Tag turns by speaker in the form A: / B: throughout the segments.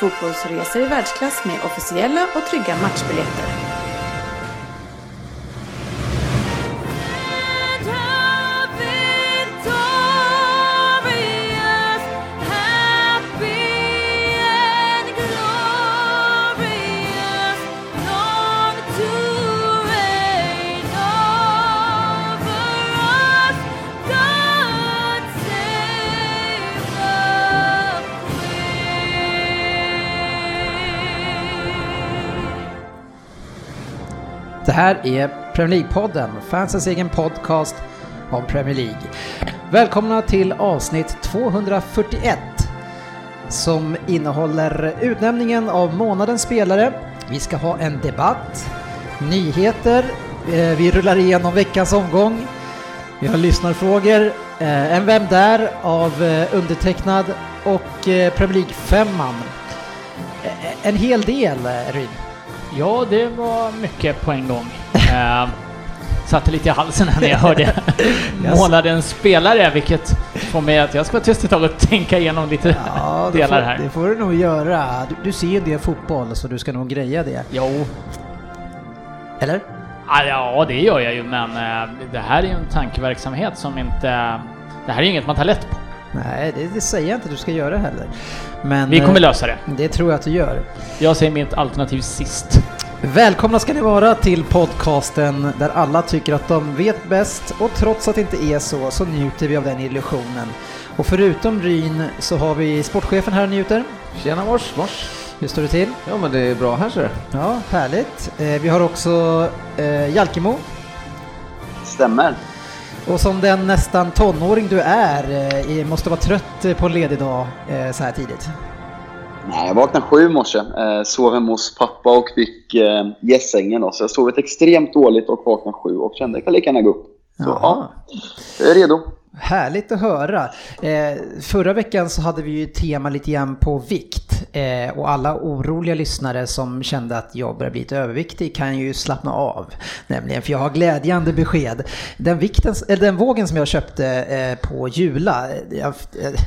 A: fotbollsresor i världsklass med officiella och trygga matchbiljetter.
B: Här är Premier League-podden, fansens egen podcast om Premier League. Välkomna till avsnitt 241 som innehåller utnämningen av månadens spelare. Vi ska ha en debatt, nyheter, eh, vi rullar igenom veckans omgång, vi har lyssnarfrågor, eh, en Vem där av eh, undertecknad och Premier League-femman. En hel del, Ryd.
C: Ja, det var mycket på en gång. Uh, satte lite i halsen när jag hörde månadens spelare, vilket får mig att jag ska vara tyst ett tag och tänka igenom lite ja, delar
B: får,
C: här.
B: Det får du nog göra. Du, du ser ju det fotboll, så du ska nog greja det.
C: Jo.
B: Eller?
C: Ja, det gör jag ju, men uh, det här är ju en tankeverksamhet som inte... Det här är ju inget man tar lätt på.
B: Nej, det, det, säger jag inte att du ska göra heller. Men,
C: Vi kommer eh, lösa det.
B: Det tror jag att du gör.
C: Jag säger mitt alternativ sist.
B: Välkomna ska ni vara till podcasten där alla tycker att de vet bäst och trots att det inte är så så njuter vi av den illusionen. Och förutom Ryn så har vi sportchefen här och njuter.
D: Tjena mors, mors.
B: Hur står det till?
D: Ja men det är bra här ser
B: Ja, härligt. Eh, vi har också eh, Jalkemo.
E: Stämmer.
B: Och som den nästan tonåring du är, eh, måste vara trött på en ledig dag eh, så här tidigt.
E: Nej, jag vaknade sju i morse, eh, sov hemma hos pappa och fick eh, gässängen. Så jag sovit extremt dåligt och vaknade sju och kände att jag kan lika gärna gå upp. Så Jaha. ja, jag är redo.
B: Härligt att höra. Eh, förra veckan så hade vi ju tema lite grann på vikt eh, och alla oroliga lyssnare som kände att jag börjar bli lite överviktig kan ju slappna av. Nämligen, för jag har glädjande besked. Den, vikten, eller den vågen som jag köpte eh, på Jula, jag,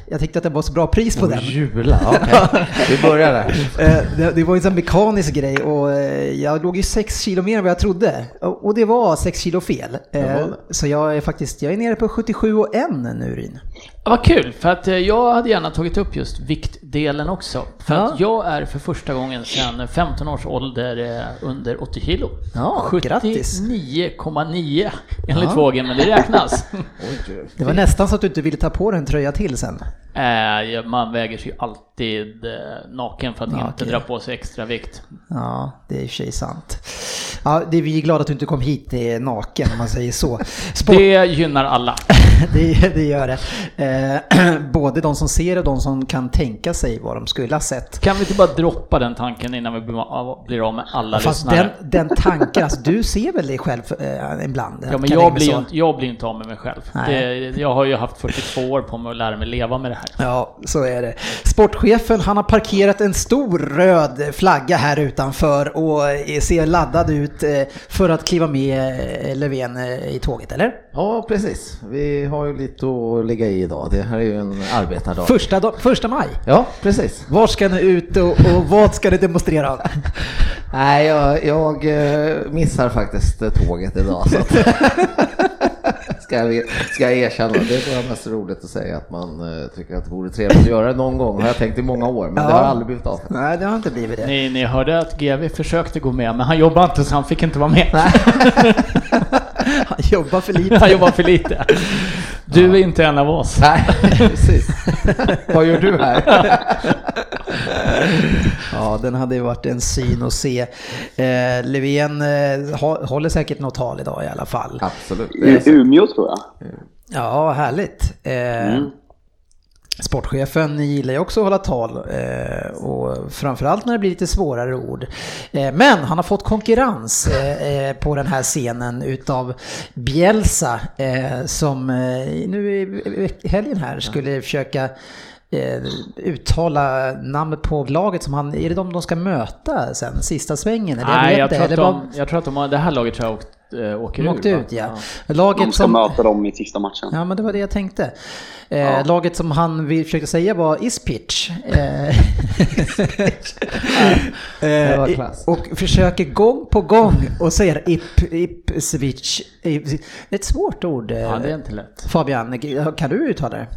B: jag tyckte att det var så bra pris på oh, den.
D: Jula, okej. Okay. vi börjar där.
B: Eh, det, det, var ju en mekanisk grej och eh, jag låg ju 6 kilo mer än vad jag trodde. Och, och det var 6 kilo fel. Eh, så jag är faktiskt, jag är nere på 77 och en nu
C: Ja, vad kul, för att eh, jag hade gärna tagit upp just viktdelen också. För ja. att jag är för första gången sedan 15 års ålder eh, under 80 kilo.
B: Ja,
C: 79,9 enligt ja. vågen, men det räknas.
B: det var nästan så att du inte ville ta på dig en tröja till sen.
C: Eh, man väger sig ju alltid naken för att naken. inte dra på sig extra vikt.
B: Ja, det är i sig sant. Ja, det är vi är glada att du inte kom hit naken om man säger så.
C: Sport... Det gynnar alla.
B: det, det gör det. Eh, både de som ser och de som kan tänka sig vad de skulle ha sett.
C: Kan vi inte bara droppa den tanken innan vi blir av med alla Fast lyssnare?
B: Den, den tanken, alltså, du ser väl dig själv eh, ibland?
C: Ja, men jag blir, inte, jag blir inte av med mig själv. Det, jag har ju haft 42 år på mig att lära mig leva med det här.
B: Ja, så är det. Sportchefen, han har parkerat en stor röd flagga här utanför och ser laddad ut eh, för att kliva med eh, Löfven i tåget, eller?
D: Ja, precis. Vi har ju lite att lägga i idag. Det här är ju en arbetardag.
B: Första, dag, första maj?
D: Ja, precis.
B: Var ska ni ut och, och vad ska ni demonstrera?
D: Nej, jag, jag, eh, missar faktiskt tåget idag. Ska, jag, ska jag erkänna. Det är bara mest roligt att säga att man uh, tycker att det vore trevligt att göra det någon gång. Har jag tänkt i många år, men ja. det har aldrig blivit av.
B: Nej, det har inte blivit det.
C: Ni, ni hörde att GV försökte gå med, men han jobbade inte så han fick inte vara med.
B: han jobbar för lite.
C: han jobbar för lite. Du är inte en av oss.
D: Nej, precis. Vad gör du här?
B: ja, den hade ju varit en syn att se. Eh, Löfven eh, håller säkert något tal idag i alla fall.
D: Absolut.
E: I Umeå tror jag.
B: Ja, härligt. Eh, mm. Sportchefen gillar ju också att hålla tal eh, och framförallt när det blir lite svårare ord. Eh, men han har fått konkurrens eh, eh på den här scenen utav Bielsa eh, som eh, nu i helgen här skulle försöka uttala namnet på laget som han, är det de de ska möta sen, sista svängen?
C: Eller Nej, jag, jag, tror att de, jag tror att de har, det här laget tror jag åkt äh, åker
B: ut. ut ja.
E: ja. Laget de ska som, möta dem i sista matchen.
B: Ja, men det var det jag tänkte. Eh, ja. Laget som han försökte säga var Ispitch. Eh, eh, och försöker gång på gång och säger Ip, Ipswich. Det är ett svårt ord.
C: Ja, det är inte lätt.
B: Fabian, kan du uttala det?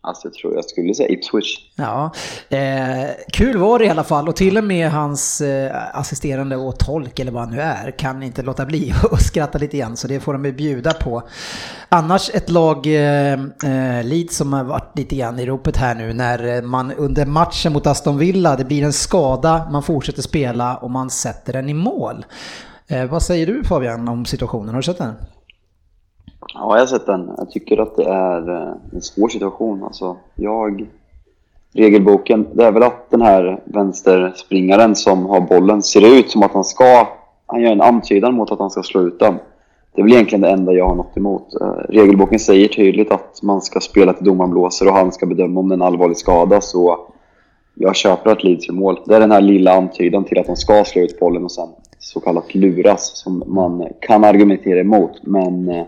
E: Alltså jag tror jag skulle säga Ipswich.
B: Ja, eh, kul var det i alla fall och till och med hans eh, assisterande och tolk eller vad han nu är kan inte låta bli att skratta lite igen så det får de bjuda på. Annars ett lag, eh, eh, Leeds som har varit lite grann i ropet här nu när man under matchen mot Aston Villa, det blir en skada, man fortsätter spela och man sätter den i mål. Eh, vad säger du Fabian om situationen? Har du sett den?
E: Ja, jag har sett den. Jag tycker att det är eh, en svår situation. Alltså, jag... Regelboken, det är väl att den här vänsterspringaren som har bollen ser ut som att han ska... Han gör en antydan mot att han ska slå ut den. Det är väl egentligen det enda jag har något emot. Eh, regelboken säger tydligt att man ska spela till domaren blåser och han ska bedöma om det är en allvarlig skada. Så jag köper att Leeds gör mål. Det är den här lilla antydan till att de ska slå ut bollen och sen så kallat luras som man kan argumentera emot. Men eh,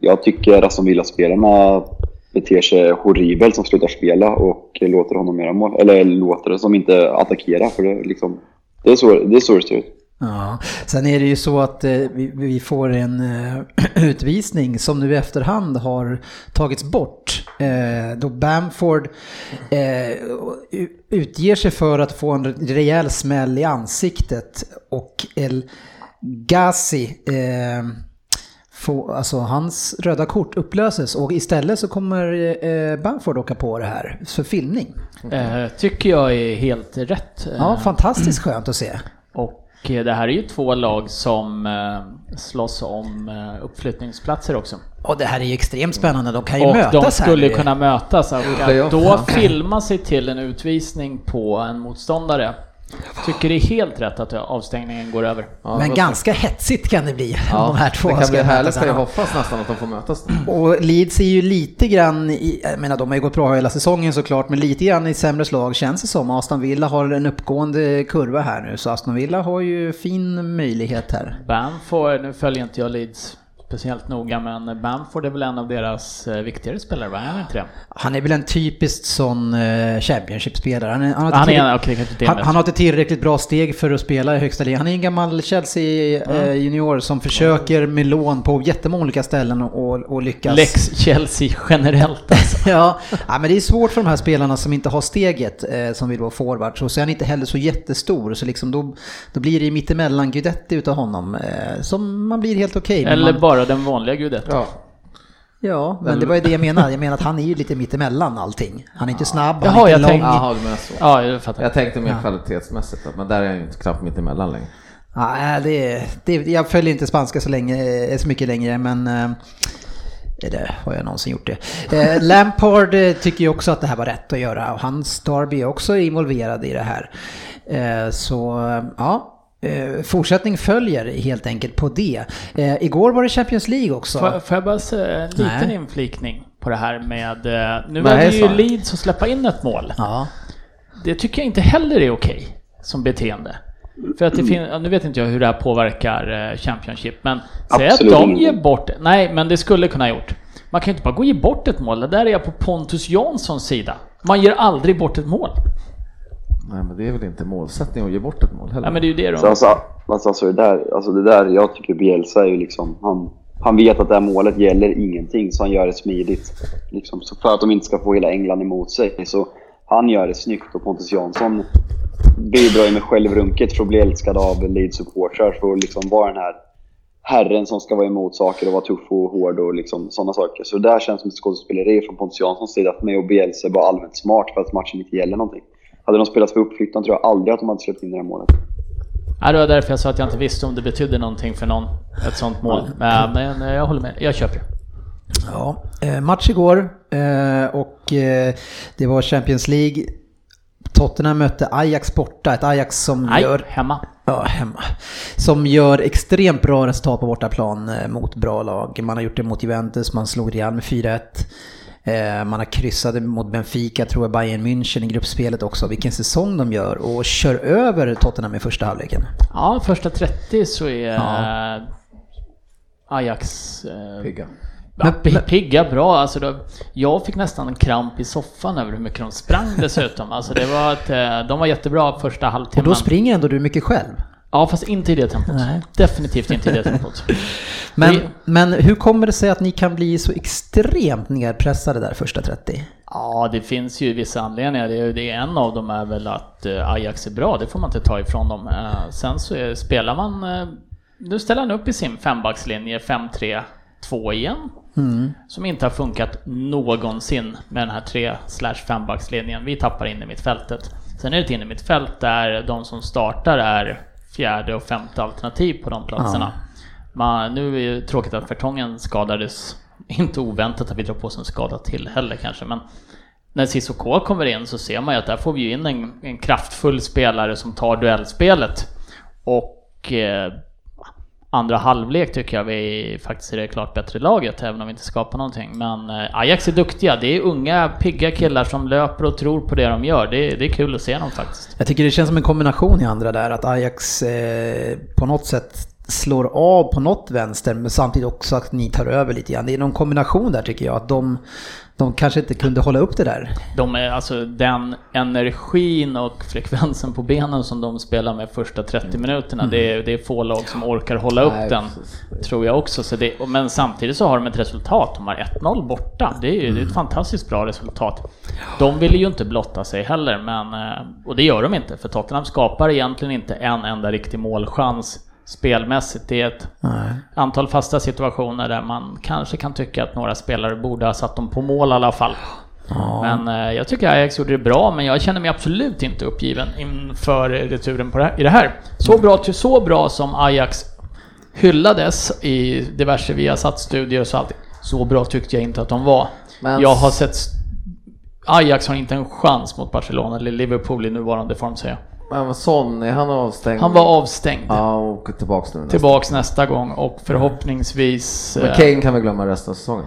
E: jag tycker Aston Villa-spelarna beter sig horribelt som slutar spela och låter honom göra mål. Eller låter det som inte attackera för det, liksom, det är så det, är så det ser ut.
B: Ja, sen är det ju så att eh, vi, vi, får en eh, utvisning som nu i efterhand har tagits bort. Eh, då Bamford eh, utger sig för att få en rejäl smäll i ansiktet och El Ghazi eh, få, alltså hans röda kort upplöses och istället så kommer eh, Bamford åka på det här för filmning.
C: Eh, tycker jag är helt rätt.
B: Ja, fantastiskt skönt att se.
C: Och eh, det här är ju två lag som eh, slåss om eh, uppflyttningsplatser också.
B: Och det här är ju extremt spännande, de kan ju
C: och
B: mötas
C: här. de skulle här. kunna mötas. Och att då filma sig till en utvisning på en motståndare Tycker det är helt rätt att avstängningen går över.
B: Ja, Men ganska hetsigt kan det bli. Ja, de här två
D: det kan bli härligt jag hoppas nästan att de får mötas.
B: Och Leeds är ju lite grann, i, jag menar de har ju gått bra hela säsongen såklart, men lite grann i sämre slag känns det som. Aston Villa har en uppgående kurva här nu, så Aston Villa har ju fin möjlighet här.
C: Bamford, nu följer inte jag Leeds speciellt noga, men Bamford är väl en av deras eh, viktigare spelare, va? Är han inte det?
B: Han är väl en typisk sån uh, Championship-spelare. Han,
C: han, han, okay,
B: han, han, har ett tillräckligt bra steg för att spela i högsta ligan. Han är en gammal Chelsea-junior mm. som försöker med lån på jättemånga olika ställen och, och lyckas.
C: Lex Chelsea generellt alltså.
B: ja, ja, men det är svårt för de här spelarna som inte har steget eh, som vill vara forward. Och så är han inte heller så jättestor, så liksom då, då blir det mittemellan Guidetti utav honom. Eh, som man blir helt okej.
C: Okay, Eller man, bara den vanliga Guidetti.
B: Ja. Ja, men det var ju det jag menade. Jag menar att han är ju lite mittemellan allting. Han är inte snabb,
C: Jaha,
B: han är
C: inte
B: jag
C: lång. Jaha,
D: du menar så. Ja, jag fattar. Jag tänkte mer ja. kvalitetsmässigt, men där är han ju inte knappt mittemellan längre.
B: Nej, det, det, jag följer inte spanska så, länge, eh, så mycket längre, men eh, det har jag någonsin gjort det. Eh, Lampard tycker ju också att det här var rätt att göra och hans Darby är också involverad i det här. Så ja, Eh, fortsättning följer helt enkelt på det. Eh, igår var det Champions League också.
C: Får, får jag bara säga en liten Nej. inflikning på det här med... Eh, nu det ju Leeds att släppa in ett mål.
B: Ja.
C: Det tycker jag inte heller är okej som beteende. För att det finns, nu vet inte jag hur det här påverkar eh, Championship, men säg att de ger bort... Nej, men det skulle kunna ha gjort. Man kan ju inte bara gå och ge bort ett mål. Det där är jag på Pontus Janssons sida. Man ger aldrig bort ett mål.
D: Nej men det är väl inte målsättning att ge bort ett mål heller?
C: Nej men det är ju det
E: de... Så alltså, alltså, alltså, det där, alltså det där, jag tycker Bielsa är ju liksom, han, han vet att det här målet gäller ingenting så han gör det smidigt. Liksom, så för att de inte ska få hela England emot sig. Så han gör det snyggt och Pontus Jansson bidrar ju med självrunket för att bli älskad av Leeds-supportrar för att liksom vara den här herren som ska vara emot saker och vara tuff och hård och liksom sådana saker. Så det där känns som ett skådespeleri från Pontus Janssons sida. Att mig och Bielsa är bara allmänt smart för att matchen inte gäller någonting. Hade de spelat för uppflyttan tror jag aldrig att de hade släppt in det här målet.
C: Ja, det var därför jag sa att jag inte visste om det betydde någonting för någon, ett sånt mål. Men, men jag håller med, jag köper det.
B: Ja, eh, match igår eh, och eh, det var Champions League. Tottenham mötte Ajax borta, ett Ajax som
C: Nej,
B: gör...
C: hemma.
B: Ja, hemma. Som gör extremt bra resultat på bortaplan eh, mot bra lag. Man har gjort det mot Juventus, man slog Real med 4-1. Eh, Man har kryssat mot Benfica, tror jag, Bayern München i gruppspelet också. Vilken säsong de gör och kör över Tottenham i första halvleken.
C: Ja, första 30 så är
B: Ja.
C: eh, Ajax eh,
D: Pigga.
B: Men-
C: pi-
B: men-
C: pigga bra, alltså då, jag fick nästan en kramp i soffan över hur mycket de sprang dessutom. Alltså det var att, eh, de var jättebra första
B: Och
C: halvtimmen.
B: då springer ändå du mycket själv.
C: Ja, fast inte i det tempot.
B: Nej.
C: Definitivt inte i det tempot.
B: Men,
C: Vi-
B: men hur kommer det sig att ni kan bli så extremt nedpressade där första 30?
C: Ja, det finns ju vissa anledningar. Det är, en av dem är väl att eh, Ajax är bra, det får man inte ta ifrån dem. Eh, Sen så är, spelar man, eh, nu ställer han upp i sin fembackslinje 5-3-2 igen. Som inte har funkat någonsin med den här 3 slash fembackslinjen. Vi tappar in i mittfältet. Sen är det ett in i mittfält där de som startar är fjärde och femte alternativ på de platserna. Man, nu är det tråkigt att Fertongen skadades. Inte oväntat att vi drar på oss en skada till heller kanske, men när Cissoko kommer in så ser man ju att där får vi ju in en, en kraftfull spelare som tar duellspelet. Och eh, andra halvlek tycker jag vi faktiskt är det klart bättre laget, även om vi inte skapar någonting. Men eh, Ajax är duktiga. Det är unga, pigga killar som löper och tror på det de gör. Det, det är kul att se dem faktiskt.
B: Jag tycker det känns som en kombination i andra där, att Ajax eh, på något sätt slår av på något vänster, men samtidigt också att ni tar över lite grann. Det är någon kombination där tycker jag, att de, de kanske inte kunde hålla upp det där.
C: De är alltså den energin och frekvensen på benen som de spelar med första 30 minuterna. Det, är, det är få lag som orkar hålla upp
D: Nej,
C: den.
D: precis.
C: Tror jag också. Så det, men samtidigt så har de ett resultat. De har 1-0 borta. Det är ju är ett fantastiskt bra resultat. De ville ju inte blotta sig heller, men, eh, och det gör de inte. För Tottenham skapar egentligen inte en enda riktig målchans spelmässigt. Det är ett
B: Nej.
C: antal fasta situationer där man kanske kan tycka att några spelare borde ha satt dem på mål i alla fall. Men eh, jag tycker Ajax gjorde det bra, men jag känner mig absolut inte uppgiven inför returen på det här, i det här. Så bra, till så bra som Ajax hyllades i diverse Viasat-studier och så allting. Så bra tyckte jag inte att de var.
D: Men-
C: Jag har sett... Ajax har inte en chans mot Barcelona eller Liverpool i nuvarande form säger jag.
D: Men Son, är han avstängd?
C: Han var avstängd.
D: Ja, och tillbaks nu nästa.
C: Tillbaks nästa gång och förhoppningsvis...
D: Men
C: eh,
D: Kane kan vi glömma resten av säsongen.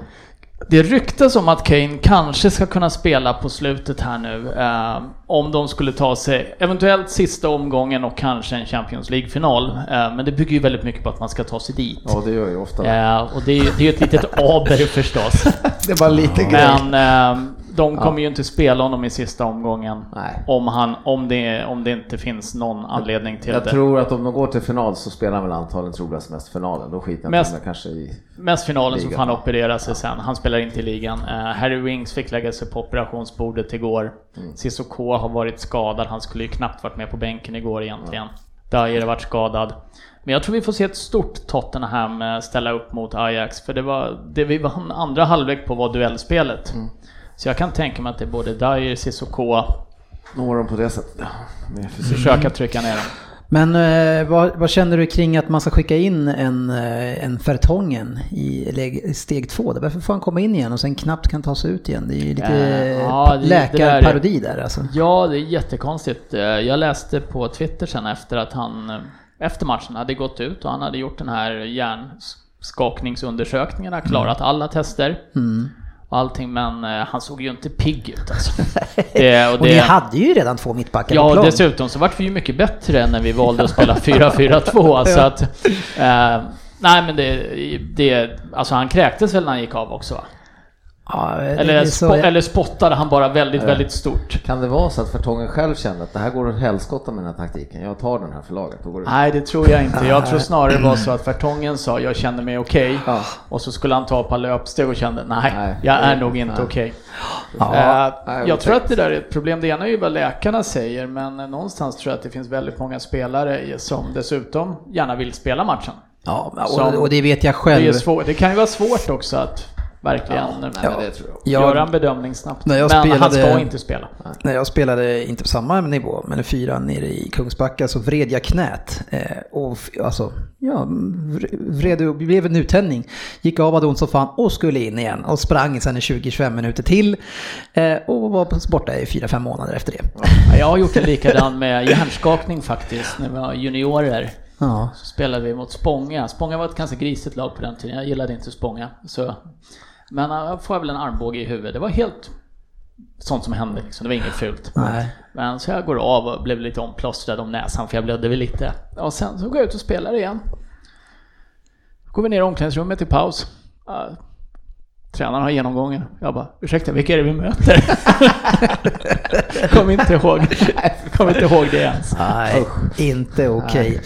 C: Det ryktas om att Kane kanske ska kunna spela på slutet här nu. Eh, om de skulle ta sig, eventuellt sista omgången och kanske en Champions League-final. Eh, men det bygger ju väldigt mycket på att man ska ta sig dit.
D: Ja, det gör ju ofta.
C: Eh, och det är ju det är ju ett litet aber förstås.
B: Det var lite
C: Men eh, de kommer ju inte spela honom i sista omgången.
D: Nej.
C: Om, han, om, det, om det inte finns någon anledning till
D: Jag
C: det.
D: tror att om de går till final så spelar han väl antagligen troligast mest finalen. Då skiter jag
C: Mest-
D: inte kanske i...
C: Mest finalen så
D: Ligan.
C: får han operera sig sen. Han spelar inte i ligan. Uh, Harry Winks fick lägga sig på operationsbordet igår.
D: Mm.
C: Cissoko har varit skadad. Han skulle ju knappt varit med på bänken igår egentligen. Dyer har varit skadad. Men jag tror vi får se ett stort Tottenham eh, ställa upp mot Ajax. För det, var, det vi vann andra halvlek på var duellspelet.
D: Mm.
C: Så jag kan tänka mig att det är både Dyer, Cissoko,
D: Når dem på det sättet.
C: Försöka trycka ner dem.
B: Men eh, vad, vad känner du kring att man ska skicka in en, eh, en Fertongen i steg två? Varför får han komma in igen och sen knappt kan ta sig ut igen? Det är ju lite
C: Eh, ja, det- det där är-
B: läkarparodi där alltså.
C: Ja, det är jättekonstigt. Jag läste på Twitter sen efter att han efter matchen hade gått ut och han hade gjort den här hjärnskakningsundersökningen, klarat alla tester och allting, men eh, han såg ju inte pigg ut alltså. Det, och
B: Och ni
C: det,
B: hade ju redan två mittbackar
C: Ja,
B: plan.
C: dessutom så vart vi ju mycket bättre när vi valde att spela 4-4-2. Så att, eh, nej men det, det, alltså han kräktes väl när han gick av också va?
B: Ja, det-
C: Eller,
B: det
C: spo, eller spottade han bara väldigt, väldigt stort?
D: Kan det vara så att Fertongen själv kände att det här går åt helskotta med den här taktiken? Jag tar den här för laget. Då går det...
C: Nej, det tror jag inte. Jag tror snarare det var så att Fertongen sa jag känner mig okej.
D: Ja.
C: Och så skulle han ta ett par löpsteg och kände nej,
D: Nej,
C: jag är
D: det-
C: nog inte
D: nej.
C: okej.
B: Ja,
C: Eh,
D: nej,
C: jag tror att det där är ett problem. Det ena är ju vad läkarna säger, men någonstans tror jag att det finns väldigt många spelare som dessutom gärna vill spela matchen.
B: ja och, och det vet jag
C: Det,
B: själv.
C: är svår, det kan ju vara svårt också att verkligen
D: nej,
C: ja,
D: men det tror jag.
C: Göra en bedömning snabbt. Men han
B: spelade-
C: ska inte spela.
B: När jag spelade, inte på samma nivå, men en fyra nere i Kungsbacka så vred jag knät. Eh, och alltså, ja, vr- vred och blev en uttändning. Gick av, hade ont som fan och skulle in igen. Och sprang sen i 20-25 minuter till. Eh, och var borta i 4-5 månader efter det.
C: Ja, Jag har gjort en likadan med hjärnskakning faktiskt, när vi var juniorer.
B: Ja.
C: Så spelade vi mot Spånga. Spånga var ett ganska grisigt lag på den tiden, jag gillade inte Spånga. Så. Men jag får väl en armbåge i huvudet, det var helt sånt som hände liksom. det var inget fult.
B: Nej.
C: Men så jag går av och blev lite omplåstrad om näsan för jag blödde väl lite. Och sen så går jag ut och spelar igen. Går vi ner i omklädningsrummet i paus. Ja, tränaren har genomgången. Jag bara, ursäkta vilka är det vi möter? Kom inte ihåg. Kom inte ihåg det ens.
B: Nej, inte okej.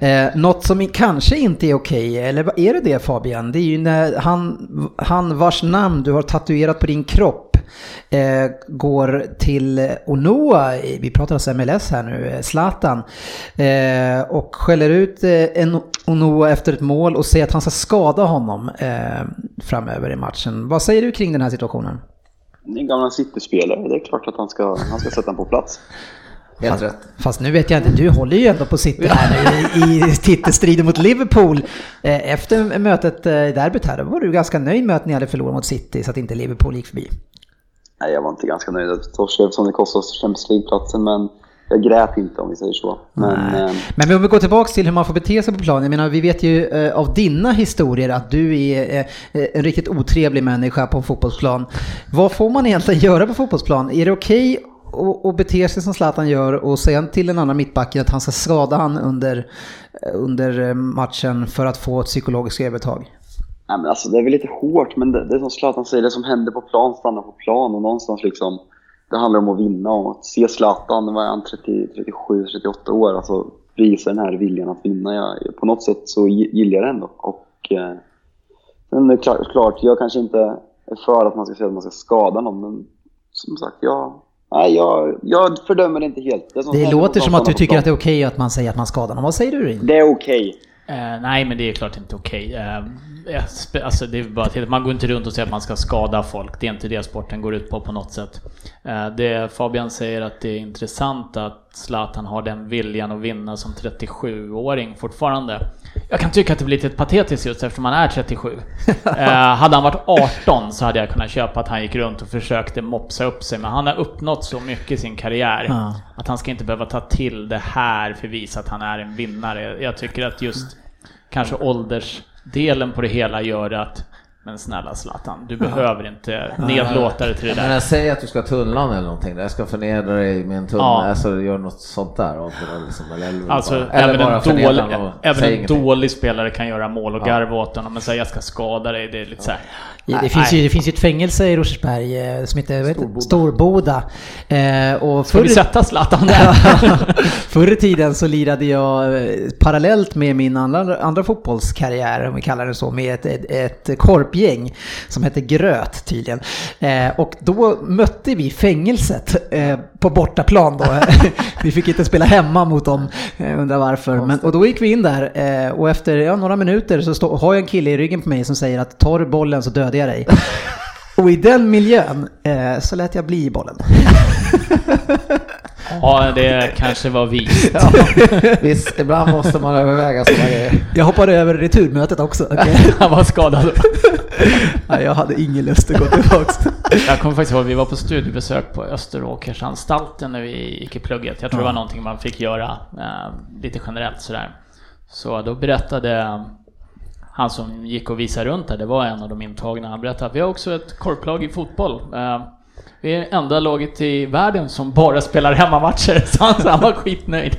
B: Eh, något som kanske inte är okej, eller vad är det det Fabian? Det är ju när han, han vars namn du har tatuerat på din kropp eh, går till Onoa, vi pratar alltså MLS här nu, eh, Zlatan, eh, och skäller ut en Onoa efter ett mål och säger att han ska skada honom framöver i matchen. Vad säger du kring den här situationen?
E: En gammal City-spelare. Det är klart att han ska, han ska sätta den på plats.
D: Helt rätt.
B: Fast nu vet jag inte, du håller ju ändå på City här nu i, i titelstriden mot Liverpool. Eh, Efter mötet eh, i derbyt här, då var du ganska nöjd med att ni hade förlorat mot City så att inte Liverpool gick förbi.
E: Nej, jag var inte ganska nöjd att torska eftersom det kostade oss Champions League-platsen, men jag grät inte om vi säger så. Men eh,
B: Men om vi går tillbaka till hur man får bete sig på planen. Jag menar, vi vet ju eh, av dina historier att du är eh, en riktigt otrevlig människa på en fotbollsplan. Vad får man egentligen göra på fotbollsplan? Är det okej att, att bete sig som Zlatan gör och säga till en annan mittbacken att han ska skada han under, under matchen för att få ett psykologiskt övertag?
E: Nej, men alltså, det är väl lite hårt, men det, det är som Zlatan säger, det som händer på plan stannar på plan och någonstans liksom det handlar om att vinna och att se Zlatan, vad är han, 30, 37, 38 år, alltså visa den här viljan att vinna. Jag, på något sätt så gi- gillar jag det ändå. Och eh, är det klart, klart, jag kanske inte är för att man ska säga att man ska skada någon, men som sagt, jag, nej, jag, jag fördömer det inte helt. Det, som
B: Det låter som att du tycker att det är okej att man säger att man skadar någon. Vad säger du Rin?
E: Det är okej.
C: Eh, nej, men det är klart inte okej. Eh, jag spe- alltså, det är bara till, man går inte runt och säger att man ska skada folk. Det är inte det sporten går ut på på något sätt. Eh, det Fabian säger att det är intressant att Zlatan har den viljan att vinna som 37-åring fortfarande. Jag kan tycka att det blir lite patetiskt just eftersom han är 37. Eh, hade han varit 18 så hade jag kunnat köpa att han gick runt och försökte mopsa upp sig. Men han har uppnått så mycket i sin karriär
B: Ja.
C: att han ska inte behöva ta till det här för att visa att han är en vinnare. Jag tycker att just kanske delen på det hela gör att men snälla Zlatan, du behöver inte nedlåta dig till det
D: Men
C: där.
D: jag säger att du ska tunnlan eller någonting, jag ska förnedra dig med en tunnel,
C: Ja.
D: alltså gör något sånt där liksom, eller, eller,
C: Alltså,
D: bara, eller
C: även,
D: bara
C: en, dålig, även en
D: ingenting.
C: dålig spelare kan göra mål och
D: Ja.
C: garva åt honom, men säga jag ska skada dig, det är lite så här.
B: Det,
C: Nej,
B: finns ju, det finns ju ett fängelse i Rosersberg eh, som heter Storboda. Storboda. Eh, och
C: Ska vi
B: förr-
C: sätta Zlatan där?
B: Förr i tiden så lirade jag eh, parallellt med min andra, andra fotbollskarriär, om vi kallar det så, med ett, ett, ett korpgäng som hette Gröt tydligen. Eh, och då mötte vi fängelset eh, på bortaplan då. vi fick inte spela hemma mot dem, eh, undrar varför. Men, och då gick vi in där eh, och efter ja, några minuter så stå, har jag en kille i ryggen på mig som säger att tar du bollen så dödar jag dig. Och i den miljön eh, så lät jag bli bollen.
C: Ja, det kanske var vist.
D: Visst, ibland måste man överväga sådana grejer.
B: Jag hoppade över returmötet också. okej?
C: Han var skadad.
B: Nej, jag hade ingen lust att gå tillbaks.
C: Jag kommer faktiskt ihåg, vi var på studiebesök på Österåkersanstalten när vi gick i plugget. Jag tror det var någonting man fick göra eh, lite generellt sådär. Så då berättade han som gick och visade runt där, det var en av de intagna, han berättade att vi har också ett korplag i fotboll. Eh, vi är enda laget i världen som bara spelar hemmamatcher, så han, så han var skitnöjd.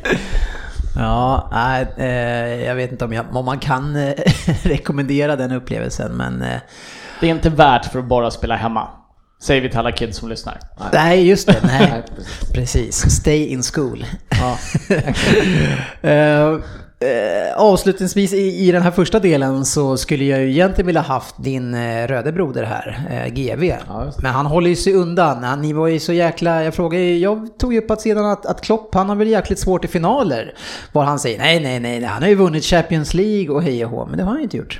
B: Ja, nej, eh, jag vet inte om, jag, om man kan eh, rekommendera den upplevelsen, men eh,
C: Det är inte värt för att bara spela hemma. Säger vi till alla kids som lyssnar.
B: nej, just det, nej.
D: Precis,
B: stay in school.
D: Ja,
B: Eh, avslutningsvis i, i den här första delen så skulle jag ju egentligen vilja haft din eh, röde broder här, eh, GV.
D: Ja.
B: Men han håller ju sig undan. Han, ni var ju så jäkla, jag frågade jag tog ju upp att sedan att, att Klopp, han har väl jäkligt svårt i finaler. Var han säger nej, nej, nej, nej, han har ju vunnit Champions League och hej och hå, men det har han ju inte gjort.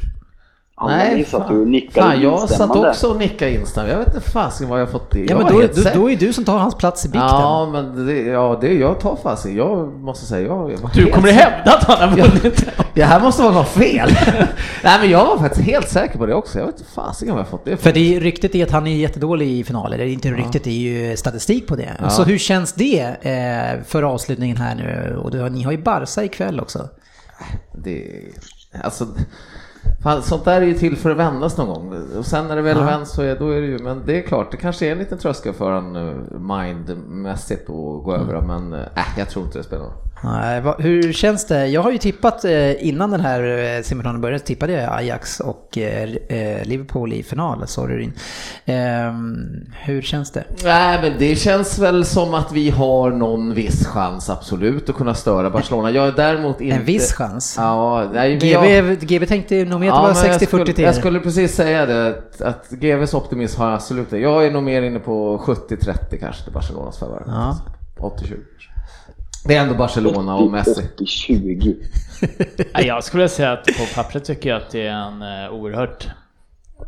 E: Alla ni satt och nickade
D: fan jag satt också och nickade instämmande. Jag vet inte fasen vad jag fått det.
B: Ja men då, då, då är du som tar hans plats i bikten.
D: Ja men det, ja, det, jag tar fasen. Jag måste säga, jag, jag
C: Du kommer
D: säker.
C: hävda att han har vunnit?
D: Det här måste vara något fel. Nej men jag var faktiskt helt säker på det också. Jag vet inte fasen vad jag fått det
B: För det är, ryktet är att han är jättedålig i finaler, eller inte ryktet, det är ju statistik på det.
D: Ja.
B: Så hur känns det eh, för avslutningen här nu? Och du, ni har ju Barca ikväll också.
D: Det, alltså, fan, sånt där är ju till för att vändas någon gång. Och sen när det väl
B: Ja.
D: vänds så är, då är det ju, men det är klart, det kanske är en liten tröskel för en eh, mindmässigt att gå över det, men äh, jag tror inte det spelar någon roll.
B: Nej, hur känns det? Jag har ju tippat eh, innan den här eh, semifinalen började, tippade jag Ajax och eh, Liverpool i final, Rin. Ehm, hur känns det?
D: Nej, men det känns väl som att vi har någon viss chans absolut att kunna störa Barcelona. Jag är däremot inte...
B: En viss chans?
D: Ja, nej, men jag-
B: GB, GB tänkte nog mer att det
D: Ja,
B: var
D: men jag
B: 60-40
D: skulle,
B: till
D: jag skulle precis säga det, att, att GVs optimism har jag absolut det. Jag är nog mer inne på 70-30 kanske till Barcelonas favör.
B: Ja.
D: 80-20. Det är ändå Barcelona och Messi.
E: 80-20.
C: Nej, jag skulle säga att på pappret tycker jag att det är en eh, oerhört...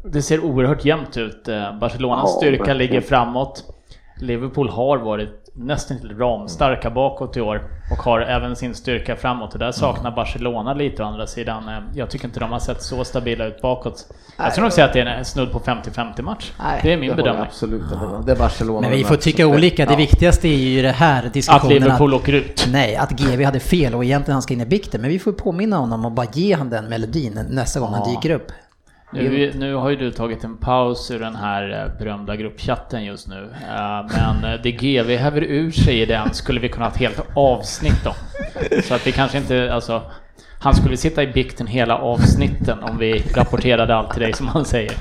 C: Det ser oerhört jämnt ut. Eh, Barcelonas
E: Ja,
C: styrka
E: verkligen.
C: ligger framåt. Liverpool har varit nästan till ramstarka bakåt i år och har även sin styrka framåt. Och där saknar Barcelona lite å andra sidan. Eh, Jag tycker inte de har sett så stabila ut bakåt. Jag skulle nog säga att det är en snudd på 50-50 match. Det är min
D: jag
C: bedömning.
D: Absolut, det är Barcelona.
B: Men vi får tycka olika. Det
D: Ja.
B: viktigaste är ju det här
C: Att
B: diskussionen
C: Liverpool åker ut.
B: Nej, att GV hade fel och egentligen han ska in i bikten. Men vi får påminna honom och bara ge han den melodin nästa gång han
C: Ja.
B: dyker upp.
C: Nu, nu har ju du tagit en paus ur den här eh, berömda gruppchatten just nu. Eh, Men eh, det GV häver ur sig i den skulle vi kunna ha ett helt avsnitt om. Så att vi kanske inte, alltså, han skulle sitta i bikten hela avsnitten om vi rapporterade allt till dig som han säger.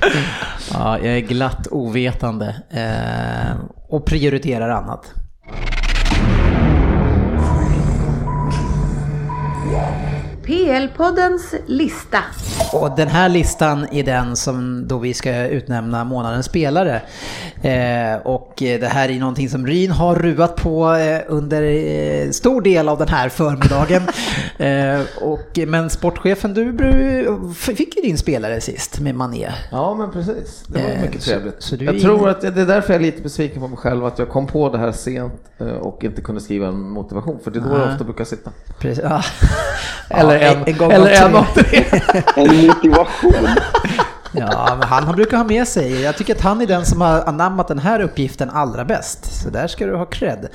B: Ja, jag är glatt ovetande eh, och prioriterar annat.
A: PL-poddens lista.
B: Och den här listan är den som då vi ska utnämna månadens spelare. Eh, och det här är någonting som Ryn har ruvat på eh, under eh, stor del av den här förmiddagen. eh, och, men sportchefen, du fick ju din spelare sist med Mané.
D: Ja, men precis. Det var
B: Eh,
D: mycket
B: så-
D: trevligt.
B: så är
D: jag tror att det är därför jag är lite besviken på mig själv, att jag kom på det här sent eh, och inte kunde skriva en motivation, för det är då jag
B: Nej.
D: ofta brukar sitta.
B: Precis, ja.
D: Eller
B: Ja,
D: en,
B: gång
D: eller en av tre.
E: En motivation.
B: Ja, men han, han brukar ha med sig. Jag tycker att han är den som har anammat den här uppgiften allra bäst. Så där ska du ha cred.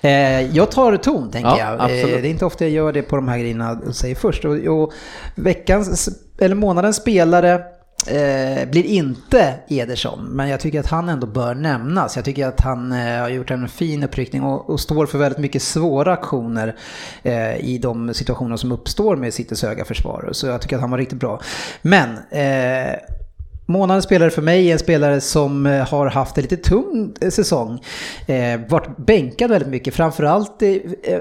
B: Eh, jag tar ton, tänker
D: Ja,
B: jag. Eh, det är inte ofta jag gör det på de här grejerna och säger först. Och, och veckans, eller månadens spelare eh, blir inte Ederson, men jag tycker att han ändå bör nämnas. Jag tycker att han eh, har gjort en fin uppryckning och, och står för väldigt mycket svåra aktioner eh, i de situationer som uppstår med Citys höga försvar. Så jag tycker att han var riktigt bra. Men eh, Månadens spelare för mig är en spelare som eh, har haft en lite tung eh, säsong. Eh, varit bänkad väldigt mycket, framförallt eh,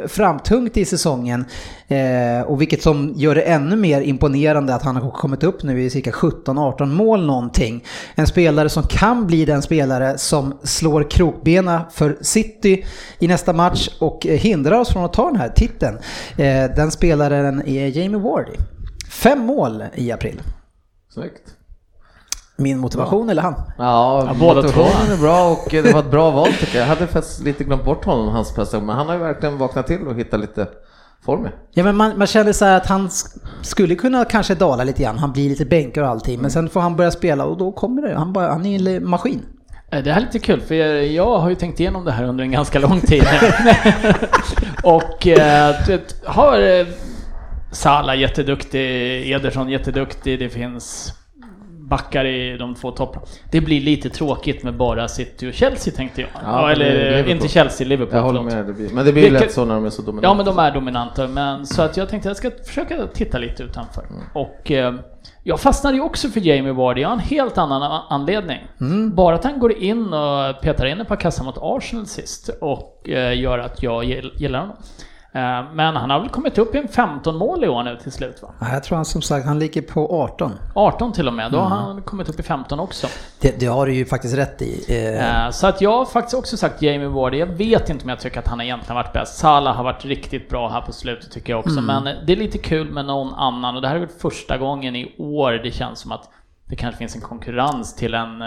B: framtungt i säsongen. Eh, och vilket som gör det ännu mer imponerande att han har kommit upp nu i cirka 17-18 mål någonting. En spelare som kan bli den spelare som slår krokbena för City i nästa match och eh, hindrar oss från att ta den här titeln. Eh, den spelaren är Jamie Wardy. Fem mål i april.
D: Snyggt.
B: Min motivation eller han?
D: Ja,
C: Ja, båda
D: motivationen
C: två.
D: är bra och det var ett bra val tycker jag. Jag hade faktiskt lite glömt bort honom, hans prestation, men han har ju verkligen vaknat till och hittat lite form.
B: Ja men man, man kände så här att han sk- skulle kunna kanske dala lite grann, han blir lite bänkad och allting, men sen får han börja spela och då kommer det, han, bara, han är en maskin.
C: Eh, Det här är lite kul för jag har ju tänkt igenom det här under en ganska lång tid. och eh, vet, har eh, Salah jätteduktig, Ederson jätteduktig, det finns backar i de två topparna. Det blir lite tråkigt med bara City och Chelsea tänkte jag.
D: Ja,
C: eller
D: Liverpool.
C: inte Chelsea, Liverpool.
D: Jag håller med, det blir, men det blir ju lätt så när de är så dominanta.
C: Ja men de är dominanta, men så att jag tänkte jag ska försöka titta lite utanför. Och eh, jag fastnade ju också för Jamie Vardy, har en helt annan anledning. Bara att han går in och petar in ett par kassar mot Arsenal sist och eh, gör att jag gill- gillar honom. Eh, men han har väl kommit upp i en 15 mål i år nu till slut va?
B: Ja, Jag tror han som sagt, han ligger på 18.
C: 18 till och med, då har han kommit upp i 15 också.
B: Det, det har du ju faktiskt rätt i. Eh,
C: Eh, Så att jag har faktiskt också sagt Jamie Vardy. Jag vet inte om jag tycker att han egentligen varit bäst. Salah har varit riktigt bra här på slutet tycker jag också. Men det är lite kul med någon annan och det här är väl första gången i år det känns som att det kanske finns en konkurrens till en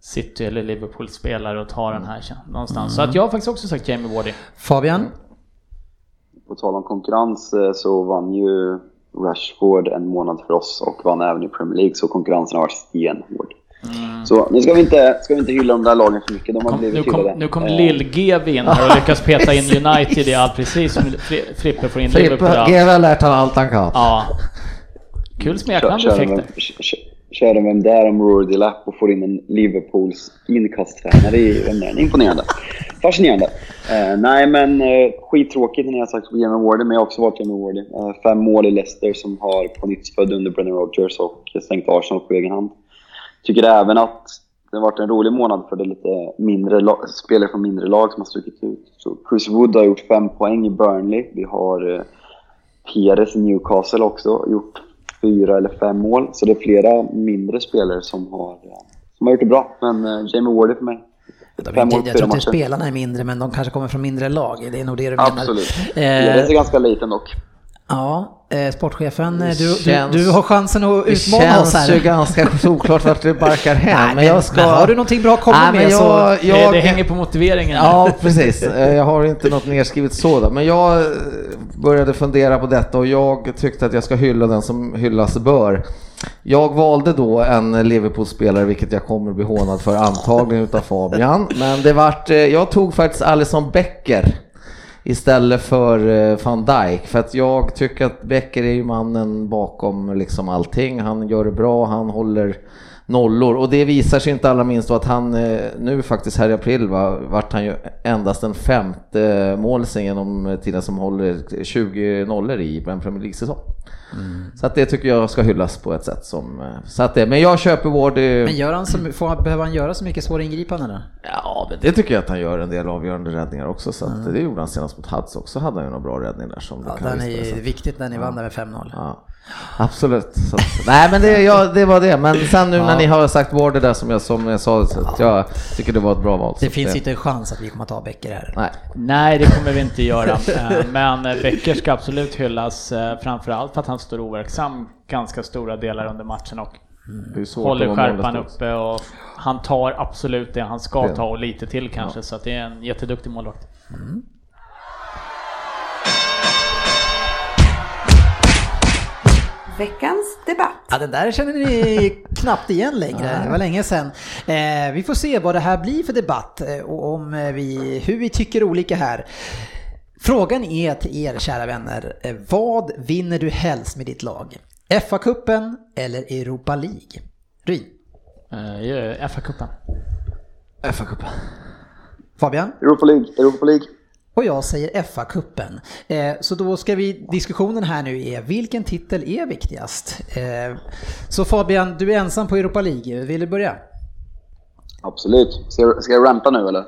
C: City eller Liverpool-spelare att ta den här någonstans. Så att jag har faktiskt också sagt Jamie Wardy.
B: Fabian?
E: På tal om konkurrens eh, så vann ju Rashford en månad för oss och vann även i Premier League, så konkurrensen har varit stenhård. Mm. Så nu ska vi, inte, ska vi inte hylla de där lagen för mycket, de har
C: kom,
E: blivit
C: nu kom, nu kom eh. Lill-GV in här och lyckas peta in United i allt precis som Frippe får in
D: Liverpool. GV har lärt honom allt han kan.
C: Ja. Kul smeknamn du fick det
E: kör de vem det är om Rory Lapp och får in en Liverpools inkasttränare i vem där. Imponerande. Fascinerande. Eh, nej men eh, skittråkigt när jag sagt på Jamie Wardy, men jag har också varit Jamie Wardy. Eh, fem mål i Leicester som har på nytt född under Brennan Rodgers och stängt Arsenal på egen hand. Tycker även att det har varit en rolig månad för det lite mindre spelare från mindre lag som har stuckit ut. Så Chris Wood har gjort fem poäng i Burnley. Vi har eh, Perez i Newcastle också, gjort fyra eller fem mål. Så det är flera mindre spelare som har, som har gjort det bra. Men uh, Jamie Wardy för mig.
B: De inte, jag tror inte spelarna är mindre, men de kanske kommer från mindre lag. Det är nog det du menar.
E: Absolut. Eh, är ganska liten dock.
B: Ja, eh, sportchefen, du, känns, du, du, har chansen att utmana oss här.
D: Det känns ju ganska solklart vart det barkar hem.
B: Nej, men, jag ska... men har du någonting bra att komma med
D: jag,
B: så...
C: Jag, det, det, hänger på motiveringen.
D: Ja, precis. Eh, jag har inte något nedskrivet sådant. Men jag eh, började fundera på detta och jag tyckte att jag ska hylla den som hyllas bör. Jag valde då en Liverpool-spelare, vilket jag kommer bli hånad för antagligen utav Fabian. Men det vart, eh, jag tog faktiskt Alison Becker istället för eh, van Dijk. För att jag tycker att Becker är ju mannen bakom liksom allting. Han gör det bra, han håller nollor och det visar sig inte allra minst då att han eh, nu faktiskt här i april va, vart han ju endast den femte målisen genom tiden som håller 20 nollor i en Premier League-säsong. Mm. Så att det tycker jag ska hyllas på ett sätt som... Eh, så att det, men jag köper Ward.
B: Men gör han så, får, behöver han göra så mycket svåra ingripanden då?
D: Ja, men det tycker jag att han gör en del avgörande räddningar också. Så mm. det gjorde han senast mot Huds också, hade han ju några bra räddningar där som
B: ja, Den är viktigt när ni vann där med 5-0.
D: Ja. Absolut. Så, nej men det, ja, det var det. Men sen nu ja. när ni har sagt Warder där som jag, som jag sa, så att jag tycker det var ett bra val.
B: Det finns det... inte en chans att vi kommer att ta Becker här.
D: Nej.
C: nej, det kommer vi inte göra. Eh, men Becker ska absolut hyllas, eh, framförallt för att han står overksam ganska stora delar under matchen och mm. håller skärpan uppe och han tar absolut det han ska ta och lite till kanske. Ja. Så att det är en jätteduktig målvakt. Mm.
A: Veckans debatt.
B: Ja, den där känner ni knappt igen längre. Det var länge sedan. Eh, vi får se vad det här blir för debatt eh, och om eh, vi, hur vi tycker olika här. Frågan är till er kära vänner, vad vinner du helst med ditt lag? FA-cupen eller Europa League? Ryn?
C: Uh, FA-cupen.
D: FA-cupen.
B: Fabian?
E: Europa League. Europa League.
B: Och jag säger FA-cupen. Eh, så då ska vi, diskussionen här nu är vilken titel är viktigast? Eh, så Fabian, du är ensam på Europa League. Vill du börja?
E: Absolut. Ska jag, ska jag rampa nu eller?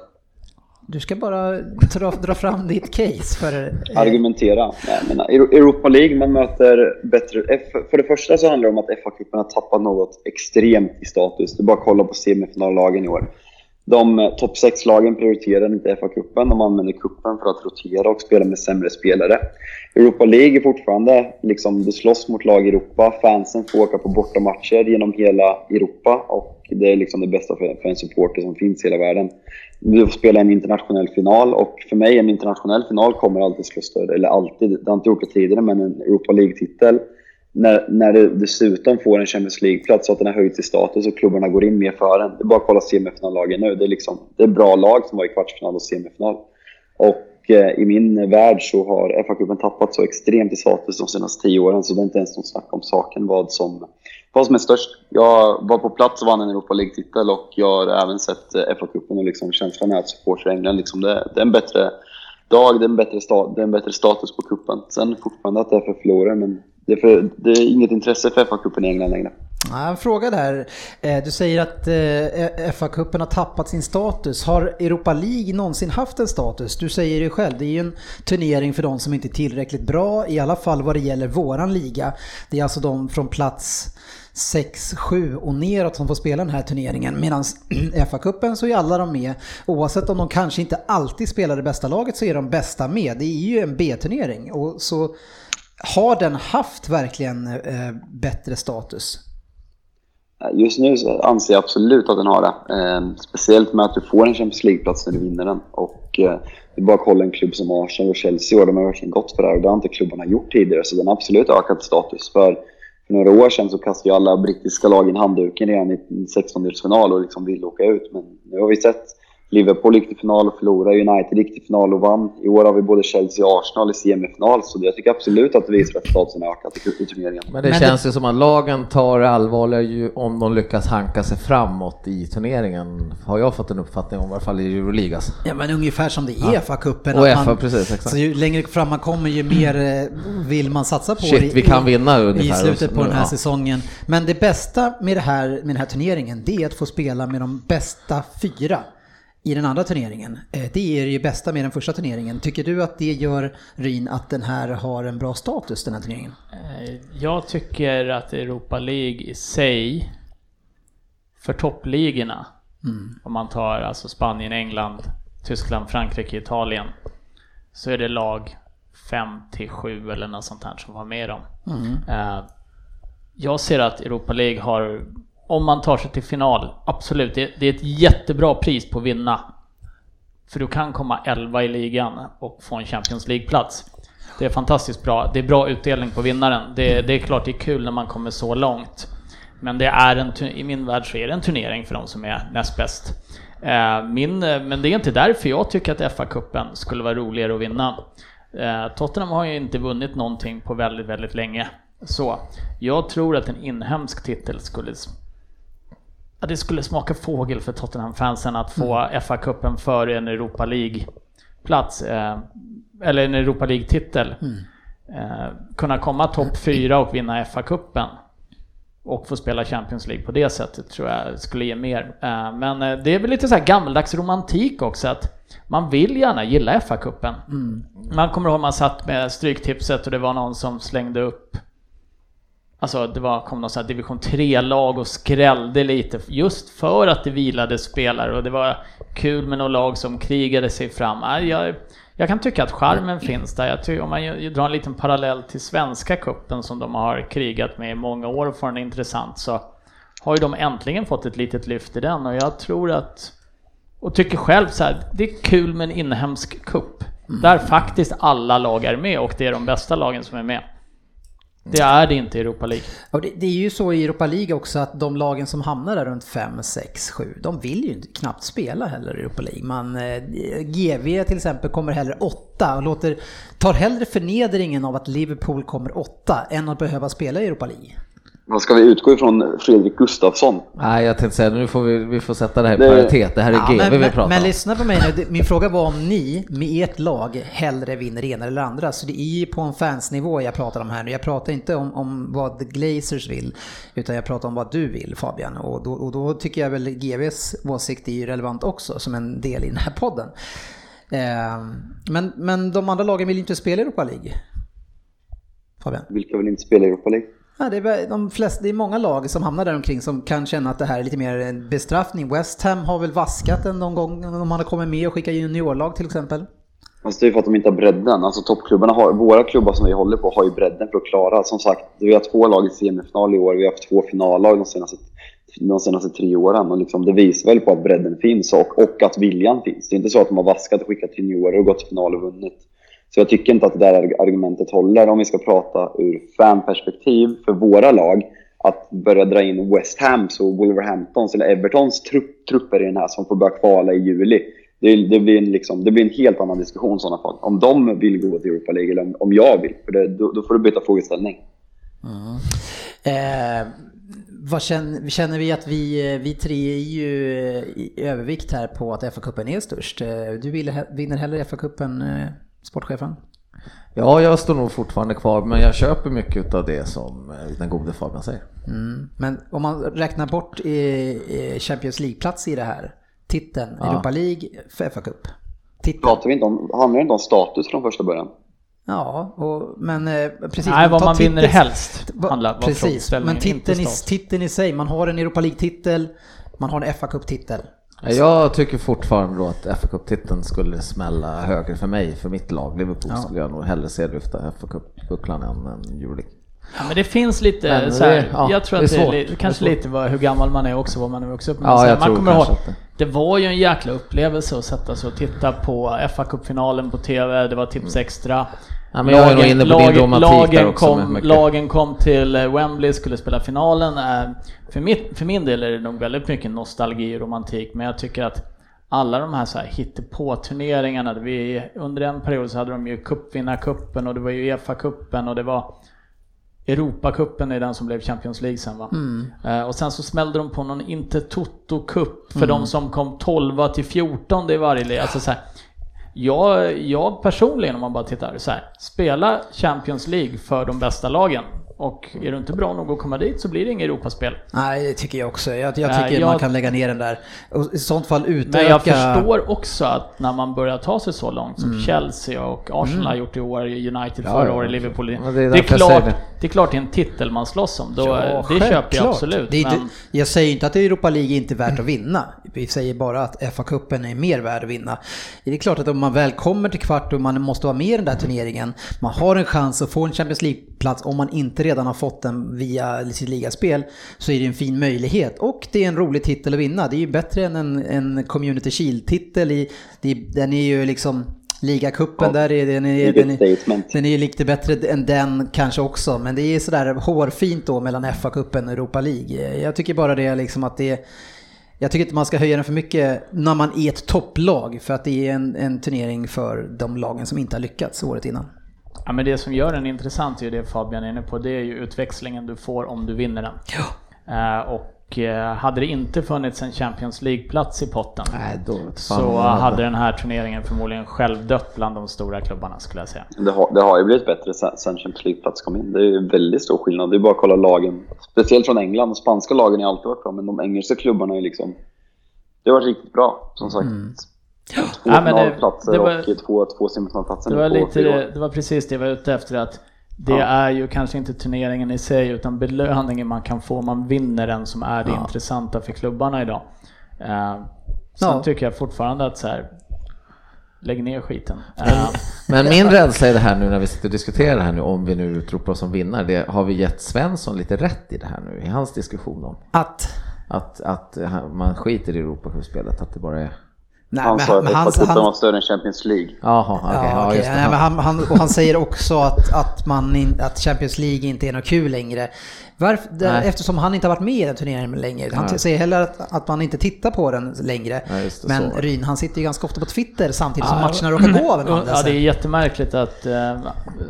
B: Du ska bara dra, dra fram ditt case för...
E: Eh... Argumentera. Nej, men Europa League, man möter bättre... För det första så handlar det om att FA-cupen har tappat något extremt i status. Är bara kolla på semifinallagen i år. De eh, topp 6-lagen prioriterar inte FA-cupen, de använder kuppen för att rotera och spela med sämre spelare. Europa League är fortfarande, liksom, du slåss mot lag i Europa, fansen får åka på bortamatcher genom hela Europa och det är liksom det bästa för, för en supporter som finns i hela världen. Du får spela en internationell final och för mig en internationell final kommer alltid slå större, eller alltid, det har inte gjort det tidigare, men en Europa League-titel när, när du dessutom får en Champions League-plats så att den har höjts i status och klubbarna går in mer för den. Det är bara att kolla semifinallagen nu. Det är, liksom, det är bra lag som var i kvartsfinal och semifinal. Och eh, i min värld så har FA-cupen tappat så extremt i status de senaste tio åren så det är inte ens något snack om saken vad som, vad som är störst. Jag var på plats och vann en Europa League-titel och jag har även sett eh, FA-cupen och liksom känslan är att supportrar i England, liksom det, det är en bättre dag, det är en bättre, sta, det är en bättre status på cupen. Sen fortfarande att det är för förlorare men det är, för, det är inget intresse för FA-cupen i England längre.
B: Ja, en fråga där. Eh, du säger att eh, FA-cupen har tappat sin status. Har Europa League någonsin haft en status? Du säger det själv, det är ju en turnering för de som inte är tillräckligt bra, i alla fall vad det gäller våran liga. Det är alltså de från plats 6, 7 och neråt som får spela den här turneringen. Medan FA-cupen så är alla de med. Oavsett om de kanske inte alltid spelar det bästa laget så är de bästa med. Det är ju en B-turnering. Och så har den haft verkligen eh, bättre status?
E: Just nu så anser jag absolut att den har det. Eh, speciellt med att du får en Champions League-plats när du vinner den. Och eh, det är bara att kolla en klubb som Arsenal och Chelsea och de har verkligen gått för det här och det har inte klubbarna gjort tidigare. Så den har absolut ökat status. För, för några år sedan så kastade ju alla brittiska lag in handduken redan i 16-delsfinal och liksom ville åka ut. Men nu har vi sett Liverpool gick till final och förlorade, United gick till final och vann. I år har vi både Chelsea och Arsenal i semifinal, så jag tycker absolut att det visar att statusen har ökat i, i turneringen.
D: Men det Men känns det... ju som att lagen tar det allvarligare ju om de lyckas hanka sig framåt i turneringen, har jag fått en uppfattning om, i alla fall i Euroligas.
B: Alltså. Ja men ungefär som det är ja. FA-cupen.
D: Och FA, precis, exakt.
B: Så ju längre fram man kommer ju mer eh, vill man satsa på
D: Shit, vi kan vinna
B: ungefär. I slutet på den här ja. säsongen. Men det bästa med, det här, med den här turneringen, det är att få spela med de bästa fyra i den andra turneringen. Eh, det är det bästa med den första turneringen. Tycker du att det gör Ryn att den här har en bra status, den här turneringen?
C: Eh, jag tycker att Europa League i sig, för toppligorna, mm. om man tar alltså Spanien, England, Tyskland, Frankrike, Italien, så är det lag 5 till 7 eller något sånt här som var med dem. Mm. Eh, jag ser att Europa League har om man tar sig till final, absolut. Det, det, är ett jättebra pris på att vinna. För du kan komma 11 i ligan och få en Champions League-plats. Det är fantastiskt bra. Det är bra utdelning på vinnaren. Det, det, är klart det är kul när man kommer så långt. Men det är en, i min värld så är det en turnering för de som är näst bäst. Eh, min, men det är inte därför jag tycker att FA-cupen skulle vara roligare att vinna. Eh, Tottenham har ju inte vunnit någonting på väldigt, väldigt länge. Så jag tror att en inhemsk titel skulle Ja, det skulle smaka fågel för Tottenham-fansen att få mm. FA-cupen före en Europa League-plats. Eh, eller en Europa League-titel. Mm. Eh, kunna komma topp fyra och vinna FA-cupen. Och få spela Champions League på det sättet tror jag skulle ge mer. Eh, men eh, det är väl lite så här gammaldags romantik också att man vill gärna gilla FA-cupen. Mm. Man kommer ihåg man satt med Stryktipset och det var någon som slängde upp Alltså det var, kom någon sån här division 3-lag och skrällde lite just för att det vilade spelare och det var kul med några lag som krigade sig fram. Äh, jag, jag kan tycka att charmen finns där. Jag tycker, om man drar en liten parallell till svenska kuppen som de har krigat med i många år och får den intressant så har ju de äntligen fått ett litet lyft i den och jag tror att och tycker själv så här, det är kul med en inhemsk kupp där faktiskt alla lag är med och det är de bästa lagen som är med. Det är det inte i Europa League.
B: Och det, det, är ju så i Europa League också att de lagen som hamnar där runt 5, 6, 7, de vill ju knappt spela heller i Europa League. Man, eh, GV till exempel kommer hellre 8 och låter, tar hellre förnedringen av att Liverpool kommer 8 än att behöva spela i Europa League.
E: Vad ska vi utgå ifrån Fredrik Gustafsson?
D: Nej, jag tänkte säga nu får vi, vi får sätta det här i det... paritet. Det här är ja, GV
B: vi
D: pratar om.
B: Men lyssna på mig nu. Min fråga var om ni med ert lag hellre vinner det ena eller andra. Så det är ju på en fansnivå jag pratar om här nu. Jag pratar inte om, om vad The Glazers vill, utan jag pratar om vad du vill Fabian. Och då, och då tycker jag väl GVs åsikt är ju relevant också som en del i den här podden. Eh, men, men de andra lagen vill inte spela i Europa League.
E: Fabian? Vilka vill inte spela i Europa League?
B: Ja, det, är de flesta, det är många lag som hamnar där omkring som kan känna att det här är lite mer en bestraffning. West Ham har väl vaskat den någon gång om man har kommit med och skickat juniorlag till exempel.
E: Fast det är för att de inte har bredden. Alltså toppklubbarna har, våra klubbar som vi håller på har ju bredden för att klara. Som sagt, vi har två lag i semifinal i år. Vi har haft två finallag de senaste, de senaste tre åren. Och liksom, det visar väl på att bredden finns och, och att viljan finns. Det är inte så att de har vaskat och skickat juniorer och gått till final och vunnit. Så jag tycker inte att det där argumentet håller om vi ska prata ur fanperspektiv för våra lag. Att börja dra in West Hams och Wolverhamptons eller Evertons trupp, trupper i den här som får börja kvala i juli. Det, det, blir en liksom, det blir en helt annan diskussion i sådana fall. Om de vill gå till Europa League eller om, om jag vill. För det, då, då, får du byta frågeställning. Mm.
B: Eh, vad känner, känner, vi att vi, vi tre är ju i övervikt här på att FA-cupen är störst? Eh, du vill, vinner hellre FA-cupen eh, sportchefen?
D: Ja, jag står nog fortfarande kvar, men jag köper mycket av det som eh, den gode Fabian säger. Mm.
B: Men om man räknar bort Champions League-plats i det här, titeln, ja. Europa League, fa Cup.
E: Pratar vi inte om, handlar det inte om status från första början?
B: Ja, och, men eh, precis.
C: Nej, vad man vinner helst handlar
B: Precis, men titeln i, titeln i sig, man har en Europa League-titel, man har en fa Cup-titel.
D: Jag tycker fortfarande då att fa Cup-titeln skulle smälla högre för mig, för mitt lag. Liverpool ja. skulle jag nog hellre se lyfta fa Cup-bucklan än Euroleague.
C: Ja, men det finns lite
D: Men
C: så här,
D: det- ja,
C: jag tror
D: det
C: att
D: är
C: det är li-
D: Det är
C: kanske lite vad, hur gammal man är också, vad man är vuxen upp med.
D: Ja,
C: Så här, man kommer
D: kanske
C: ihåg,
D: att det-
C: det var ju en jäkla upplevelse att sätta sig och titta på fa Cup-finalen på TV, det var tips extra.
D: Ja, men jag är nog inne på din romantik där
C: lagen,
D: också med
C: kom, lagen kom till eh, Wembley, skulle spela finalen. Eh, För, mitt, för min del är det nog väldigt mycket nostalgi och romantik, men jag tycker att alla de här, så här hittepå-turneringarna, vi, under en period så hade de ju cupvinnarcupen och det var ju Uefa-cupen och det var Europacupen är den som blev Champions League sen va? Eh, och sen så smällde de på någon Intertoto-cup för de som kom 12 till 14 i varje lig. Alltså så här, jag, jag personligen om man bara tittar så här, spela Champions League för de bästa lagen. Och är du inte bra nog att komma dit så blir det inget Europaspel.
B: Nej, det tycker jag också. Jag, jag
C: Nej,
B: tycker
C: jag-
B: man kan lägga ner den där. Och I sånt fall utöka...
C: Men jag förstår också att när man börjar ta sig så långt
B: Mm.
C: som Chelsea och Arsenal har gjort i år, United förra
D: ja,
C: året, Liverpool.
D: Ja, det
C: det,
D: är
C: är
D: därför jag
C: klart,
D: det.
C: det är klart det är en titel man slåss om. Då, det köper jag absolut.
B: Det är inte,
C: men-
B: jag säger inte att Europa League inte är värt att vinna. Vi säger bara att FA-cupen är mer värd att vinna. Det är klart att om man väl kommer till kvart och man måste vara med i den där turneringen, man har en chans att få en Champions League-plats om man inte redan har fått den via sitt ligaspel, så är det en fin möjlighet. Och det är en rolig titel att vinna. Det är ju bättre än en, en Community Shield-titel. i- det- Den är ju liksom Ligacupen
E: Ja,
B: där är den är, den är, den är lite bättre än den kanske också, men det är sådär hårfint då mellan FA-cupen och Europa League. Jag tycker bara det är liksom att det är, jag tycker inte man ska höja den för mycket när man är ett topplag, för att det är en, en turnering för de lagen som inte har lyckats året innan.
C: Ja, men det som gör den intressant är ju det Fabian är inne på, det är ju utväxlingen du får om du vinner den. Eh, och eh, hade det inte funnits en Champions League-plats i potten
D: Nej, då
C: så hade den här turneringen förmodligen självdött bland de stora klubbarna skulle jag säga.
E: Det har, det har ju blivit bättre sen Champions League-plats kom in. Det är ju väldigt stor skillnad. Det är bara att kolla lagen. Speciellt från England. De spanska lagen har alltid varit bra, men de engelska klubbarna är liksom... Det har varit riktigt bra, som sagt. Två
C: Ja, men det-
E: finalplatser
C: det var-
E: och två, två semifinalplatser
C: Det var, lite, det, var precis det jag var ute efter att det
E: Ja.
C: är ju kanske inte turneringen i sig utan belöningen man kan få man vinner den som är det
B: Ja.
C: intressanta för klubbarna idag. Eh, sen
B: Ja.
C: tycker jag fortfarande att så här, lägg ner skiten. Eh,
D: Men min rädsla är det här nu när vi sitter och diskuterar det här nu, om vi nu utropar oss som vinnare, det har vi gett Svensson lite rätt i det här nu, i hans diskussion om
B: Att...
D: att, att man skiter i Europacupspelet, att det bara är...
B: Nej,
E: Han
B: men
E: sa att
B: han, han,
E: FA-cupen var större än Champions League.
D: Jaha, okej,
B: Ja,
D: ja, just det.
B: Nej, men han, han, och han säger också att, att, man in, att Champions League inte är något kul längre. Varför, där,
D: Nej.
B: eftersom han inte har varit med i den turneringen längre. Han
D: Nej.
B: säger heller att, att man inte tittar på den längre.
D: Ja, det,
B: men
D: så.
B: Ryn, han sitter ju ganska ofta på Twitter samtidigt som
C: Ja,
B: matcherna råkar gå av en
C: Ja, det är jättemärkligt att... Eh,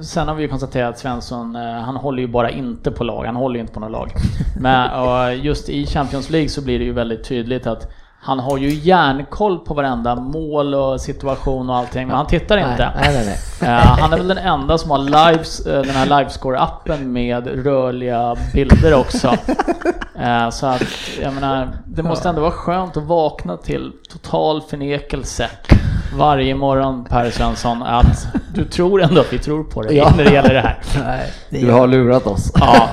C: sen har vi ju konstaterat att Svensson, eh, han håller ju bara inte på lag, han håller ju inte på något lag. Men och just i Champions League så blir det ju väldigt tydligt att han har ju järnkoll på varenda mål och situation och allting, men han tittar inte.
D: Nej, nej, nej.
C: Eh, han är väl den enda som har lives, eh, den här Livescore-appen med rörliga bilder också. Eh, så att, jag menar, det måste ändå vara skönt att vakna till total förnekelse varje morgon Per Svensson att du tror ändå att vi tror på dig
D: Ja.
C: när det gäller det här.
B: Nej, det
D: Du har lurat oss.
C: Ja,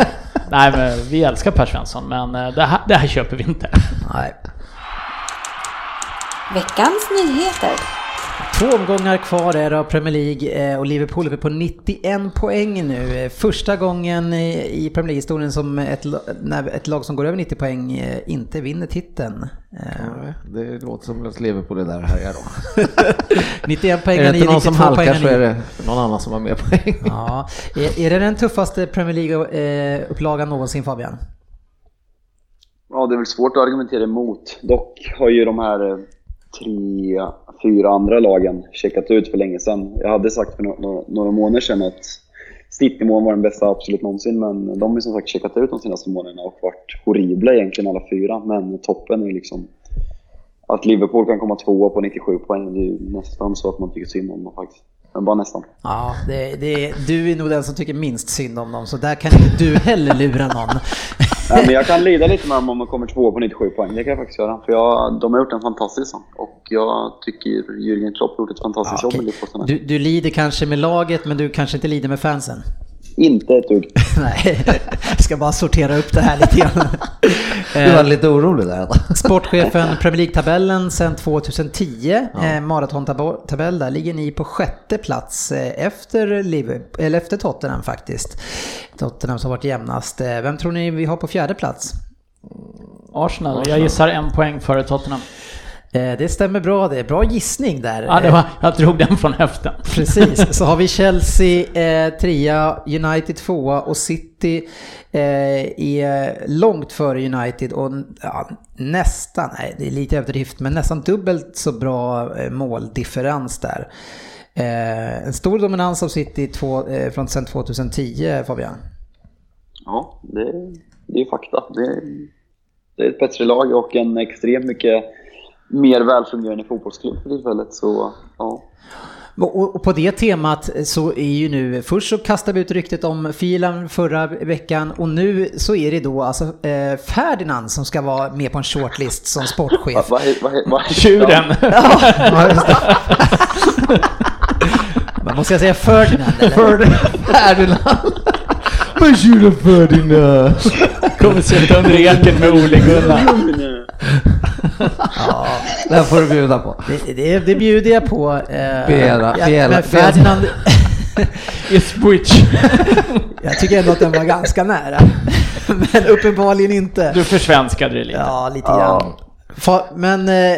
C: nej men vi älskar Per Svensson men det här, det här köper vi inte.
B: nej.
A: Veckans nyheter.
B: Två omgångar kvar är av Premier League eh, och Liverpool är uppe på 91 poäng nu. Första gången i Premier League-historien som ett, när ett lag som går över 90 poäng eh, inte vinner titeln. Eh,
D: Det låter som att Liverpool är där och härjar då.
B: 91 poäng
D: Är det inte någon som
B: 92
D: halkar så är det någon annan som har mer poäng.
B: Ja, är, är det den tuffaste Premier League-upplagan någonsin Fabian?
E: Ja, det är väl svårt att argumentera emot. Dock har ju de här tre, fyra andra lagen checkat ut för länge sedan. Jag hade sagt för några, några månader sedan att snittnivån var den bästa absolut någonsin, men de har ju som sagt checkat ut de senaste månaderna och varit horribla egentligen alla fyra. Men toppen är liksom att Liverpool kan komma tvåa på 97 poäng. Det är ju nästan så att man tycker synd om dem faktiskt. Men bara nästan.
B: Ja, det, det, du är nog den som tycker minst synd om dem, så där kan inte du heller lura någon.
E: Nej, men jag kan lida lite med dem om de kommer tvåa på 97 poäng. Det kan jag faktiskt göra. För jag, de har gjort en fantastisk säsong. Och jag tycker Jürgen Klopp har gjort ett fantastiskt
B: Ja,
E: jobb med. Liverpool.
B: Du, du lider kanske med laget, men du kanske inte lider med fansen.
E: Inte ett dugg.
B: Nej, jag ska bara sortera upp det här lite grann.
D: Du var lite orolig där.
B: Sportchefen Premier League-tabellen sedan 2010, ja. eh, maratontabell, där ligger ni på sjätte plats eh, efter, Liverpool, eller efter Tottenham faktiskt. Tottenham som varit jämnast. Eh, vem tror ni vi har på fjärde plats?
C: Arsenal. Jag gissar en poäng före Tottenham.
B: Eh, det stämmer bra det. Bra gissning där.
C: Ja, det var, jag drog den från höften.
B: Precis. Så har vi Chelsea eh, trea, United tvåa och City eh, är långt före United och ja, nästan, nej det är lite överdrift, men nästan dubbelt så bra eh, måldifferens där. Eh, en stor dominans av City två, eh, från sedan 2010 Fabian.
E: Ja, det, det är fakta. Det, det är ett bättre lag och en extremt mycket mer välfungerande fotbollsklubb för tillfället. Så, ja.
B: Och på det temat så är ju nu, först så kastade vi ut ryktet om Filan förra veckan och nu så är det då alltså eh, Ferdinand som ska vara med på en shortlist som sportchef.
E: Vad va, va,
C: Tjuren!
B: Man måste jag säga Ferdinand eller?
D: Ferdinand! Men tjuren Ferdinand!
C: Kommer sitta under eken med Ole-Gunnar.
D: ja, den får du bjuda på.
B: Det, det, det bjuder jag på. Eh,
D: Bera,
B: ja,
D: bera,
B: men Ferdinand...
C: Ipswich.
B: jag tycker ändå att den var ganska nära. men uppenbarligen inte.
C: Du försvenskade det lite.
B: Ja, lite grann. Ja. Men eh,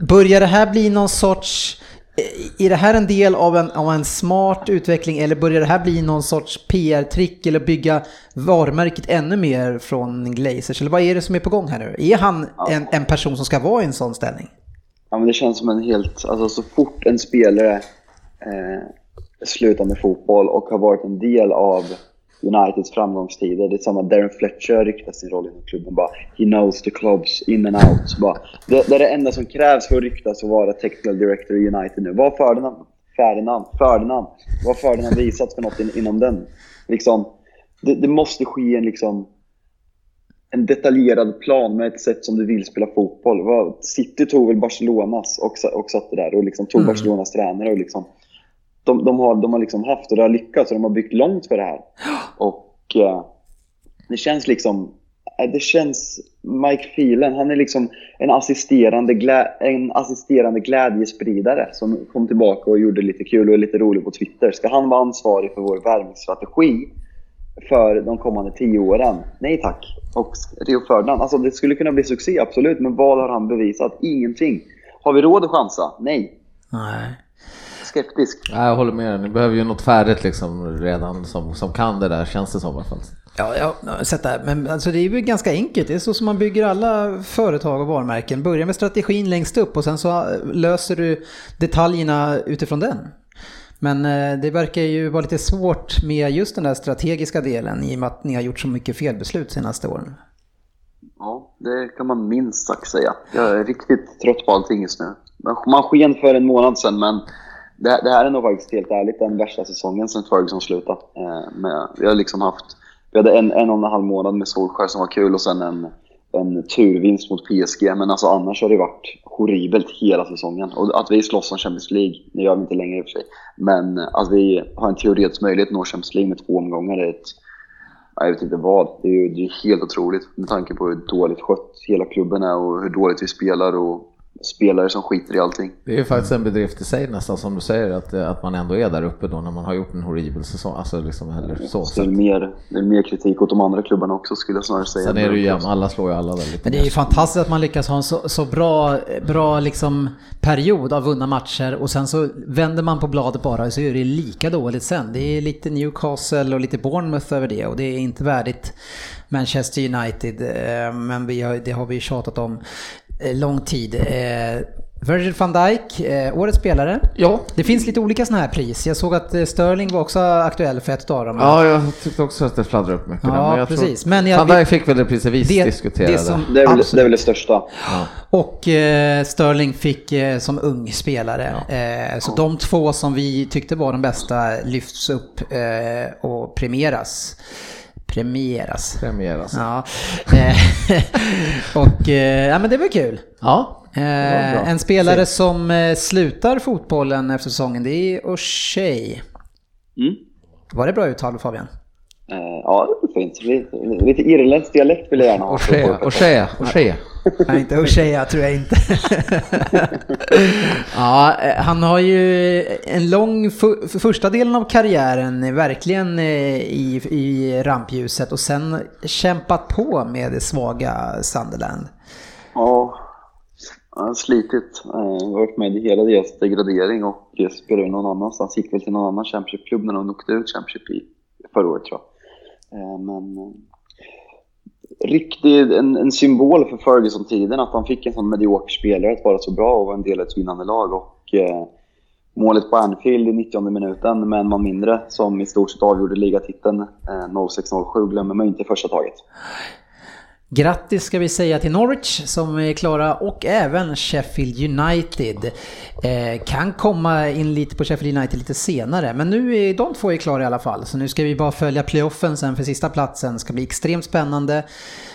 B: börjar det här bli någon sorts är det här en del av en, av en smart utveckling eller börjar det här bli någon sorts PR-trick eller bygga varumärket ännu mer från Glazers? Eller vad är det som är på gång här nu? Är han ja. en, en person som ska vara i en sån ställning?
E: Ja, men det känns som en helt... Alltså så fort en spelare eh, slutar med fotboll och har varit en del av Uniteds framgångstider. Det är samma Darren Fletcher ryktar sin roll inom klubben. Bara, he knows the clubs in and out. Bara, det, det är det enda som krävs för att ryktas och vara technical director i United nu. Vad har Ferdinand? Ferdinand? Ferdinand? Vad Ferdinand visat för något in, inom den? Liksom, det, det, måste ske en, liksom, en detaljerad plan med ett sätt som du vill spela fotboll. City tog väl Barcelonas och, och satte där och liksom tog mm. Barcelonas tränare och liksom de, de, har, de har liksom haft och det har lyckats och de har byggt långt för det här. Och eh, det känns liksom, eh, det känns, Mike Phelan, han är liksom en assisterande, glä, en assisterande glädjespridare som kom tillbaka och gjorde lite kul och är lite rolig på Twitter. Ska han vara ansvarig för vår värvningsstrategi för de kommande tio åren? Nej tack. Och Rio Ferdinand, alltså det skulle kunna bli succé, absolut, men vad har han bevisat? Ingenting. Har vi råd att chansa? Nej.
B: Nej
E: skeptisk.
D: Ja, jag håller med Ni behöver ju något färdigt liksom redan som, som kan det där, känns det som i alla fall.
B: Ja, jag har sett det. Men alltså, det är ju ganska enkelt. Det är så som man bygger alla företag och varumärken. Börja med strategin längst upp och sen så löser du detaljerna utifrån den. Men eh, det verkar ju vara lite svårt med just den där strategiska delen i och med att ni har gjort så mycket felbeslut senaste åren.
E: Ja, det kan man minst sagt säga. Jag är riktigt trött på allting just nu. Man sken för en månad sedan men det, det, här är nog faktiskt helt ärligt den värsta säsongen sen Ferguson slutade. Eh, med, vi har liksom haft, vi hade en, en och en halv månad med Solskär som var kul och sen en, en turvinst mot PSG. Men alltså annars har det varit horribelt hela säsongen. Och att vi slåss om Champions League, det gör vi inte längre i och för sig. Men att vi har en teoretisk möjlighet att nå Champions League med två omgångar är ett, jag vet inte vad. Det är ju det är helt otroligt med tanke på hur dåligt skött hela klubben är och hur dåligt vi spelar och spelare som skiter i allting.
D: Det är ju faktiskt en bedrift i sig nästan som du säger att, att man ändå är där uppe då när man har gjort en horribel säsong. Alltså liksom, eller så.
E: Det är, mer, det är mer kritik åt de andra klubbarna också skulle jag snarare säga.
D: Sen är det ju jämnt, alla slår ju alla väldigt
B: Men det är ju fantastiskt att man lyckas ha en så, så bra, bra liksom period av vunna matcher och sen så vänder man på bladet bara och så är det lika dåligt sen. Det är lite Newcastle och lite Bournemouth över det och det är inte värdigt Manchester United. Eh, men vi har, det har vi tjatat om. Eh, lång tid. Eh, Virgil van Dijk, eh, årets spelare.
D: Ja.
B: Det finns lite olika sådana här pris. Jag såg att Sterling var också aktuell för ett av dem.
D: Ja, jag tyckte också att det fladdrade upp mycket.
B: Ja,
D: men jag
B: precis.
D: Tror...
B: Men jag,
D: van Dijk fick väl det priset vi det, diskuterade.
E: Det, som, det, är väl, det är väl det största. Ja.
B: Och eh, Sterling fick eh, som ung spelare. Ja. Eh, så ja. de två som vi tyckte var de bästa lyfts upp eh, och premieras. Premieras.
D: Premieras.
B: Ja. Eh, och eh, ja, men det var kul.
D: Ja.
B: Eh, en spelare som slutar fotbollen efter säsongen, det är O'Shea. Mm. Var det bra uttal Fabian?
E: Eh, ja, det är fint. Lite, lite irländsk dialekt vill jag gärna ha.
D: O'Shea, O'Shea, O'Shea.
B: Nej, inte O'Shea tror jag inte. ja, eh, han har ju en lång för, första delen av karriären verkligen eh, i, i rampljuset och sen kämpat på med det svaga Sunderland.
E: Ja, han har slitit. Eh, varit med i hela deras degradering och spelade någon annanstans. Gick väl till någon annan Championship-klubb när de åkte ut Championship i förra året tror jag. Men riktig, en, en symbol för Ferguson-tiden att han fick en sån medioker spelare att vara så bra och vara en del av ett vinnande lag. Och, eh, målet på Anfield i 90 minuten med en man mindre som i stort sett avgjorde ligatiteln eh, 06-07 glömmer man inte i första taget.
B: Grattis ska vi säga till Norwich som är klara och även Sheffield United. Eh, kan komma in lite på Sheffield United lite senare, men nu är de två är klara i alla fall. Så nu ska vi bara följa playoffen sen för sista platsen. Det ska bli extremt spännande.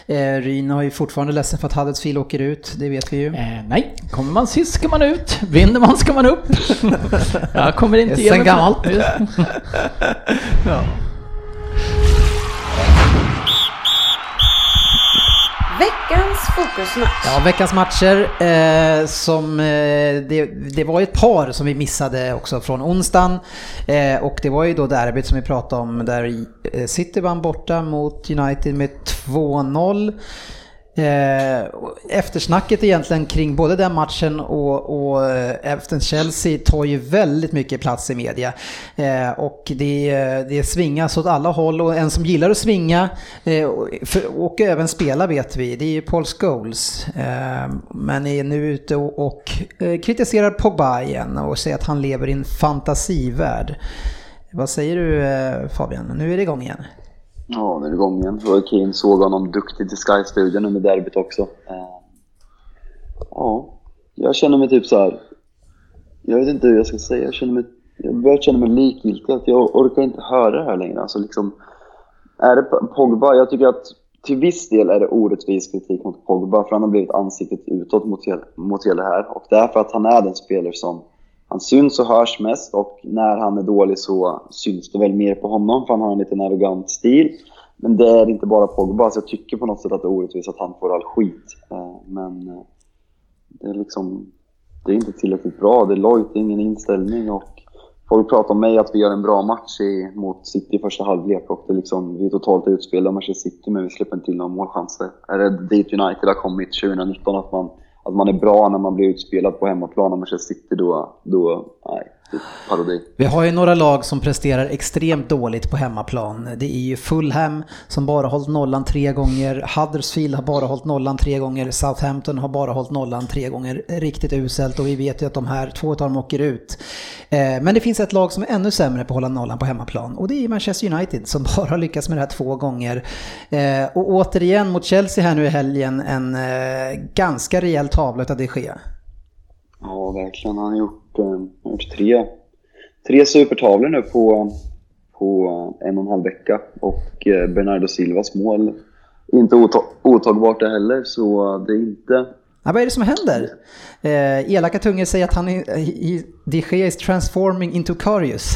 B: Eh, Ryn har ju fortfarande ledsen för att Huddersfield åker ut, det vet vi ju.
C: Eh, nej, kommer man sist ska man ut, vinner man ska man upp. Jag kommer inte
B: Sen gammalt.
C: ja.
A: Veckans fokusmatch.
B: Ja, veckans matcher eh, som eh, det, det var ett par som vi missade också från onsdagen. Eh, och det var ju då derbyt som vi pratade om där eh, City vann borta mot United med 2-0. Eh, eftersnacket egentligen kring både den matchen och, och eh, efter Chelsea tar ju väldigt mycket plats i media. Eh, och det, eh, det svingas åt alla håll och en som gillar att svinga eh, för, och även spela vet vi, det är ju Paul Scholes. Eh, men är nu ute och, och eh, kritiserar Pogba igen och säger att han lever i en fantasivärld. Vad säger du Fabian? Nu är det igång igen.
E: Ja, nu är det igång igen. Roy Keane såg honom duktig till Sky-studion under derbyt också. Eh, ja, jag känner mig typ så här. Jag vet inte hur jag ska säga. Jag, känner mig, jag börjar känna mig likgiltig. Att jag orkar inte höra det här längre. Alltså liksom, är det Pogba? Jag tycker att till viss del är det orättvis kritik mot Pogba. För han har blivit ansiktet utåt mot, mot hela det här. Och det är för att han är den spelare som han syns och hörs mest och när han är dålig så syns det väl mer på honom för han har en liten arrogant stil. Men det är inte bara Pogba, så jag tycker på något sätt att det är orättvist att han får all skit. Eh, men eh, det är liksom, det är inte tillräckligt bra. Det är lojt, det är ingen inställning och folk pratar om mig att vi gör en bra match i, mot City i första halvlek och det är liksom, vi är totalt utspelade av Manchester City men vi släpper inte till några målchanser. Är det dit United har kommit 2019 att man att man är bra när man blir utspelad på hemmaplan. Om Manchester City då, då nej, parodi.
B: Vi har ju några lag som presterar extremt dåligt på hemmaplan. Det är ju Fulham som bara hållit nollan tre gånger, Huddersfield har bara hållit nollan tre gånger, Southampton har bara hållit nollan tre gånger. Riktigt uselt och vi vet ju att de här två av dem åker ut. Eh, men det finns ett lag som är ännu sämre på att hålla nollan på hemmaplan och det är Manchester United som bara har lyckats med det här två gånger. Eh, och återigen mot Chelsea här nu i helgen en eh, ganska rejäl tavla av de Gea.
E: Ja, verkligen. Han har gjort, eh, har gjort tre, tre supertavlor nu på, på eh, en och en halv vecka. Och eh, Bernardo Silvas mål inte otagbart det heller, så det är inte...
B: Ja, vad är det som händer? Eh, elaka tungor säger att han är, eh, De Gea is transforming into Karius.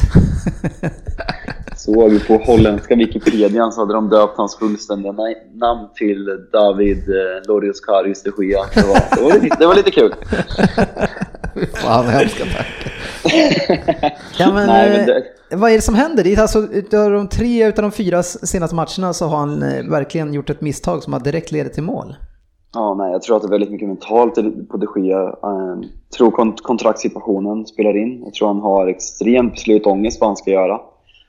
E: Såg på holländska Wikipedia så hade de döpt hans fullständiga namn till David eh, Lorius Karius de Gea. Det var, det var, lite, det var lite kul.
D: Fan, hemska tack.
B: ja, men, Nej, men det... Eh, vad är det som händer? Alltså, utav de tre utav de fyra senaste matcherna så har han eh, verkligen gjort ett misstag som har direkt leder till mål.
E: Ja, nej, jag tror att det är väldigt mycket mentalt på de Gea. Jag tror kont kontraktssituationen spelar in. Jag tror han har extremt beslutsångest vad han ska göra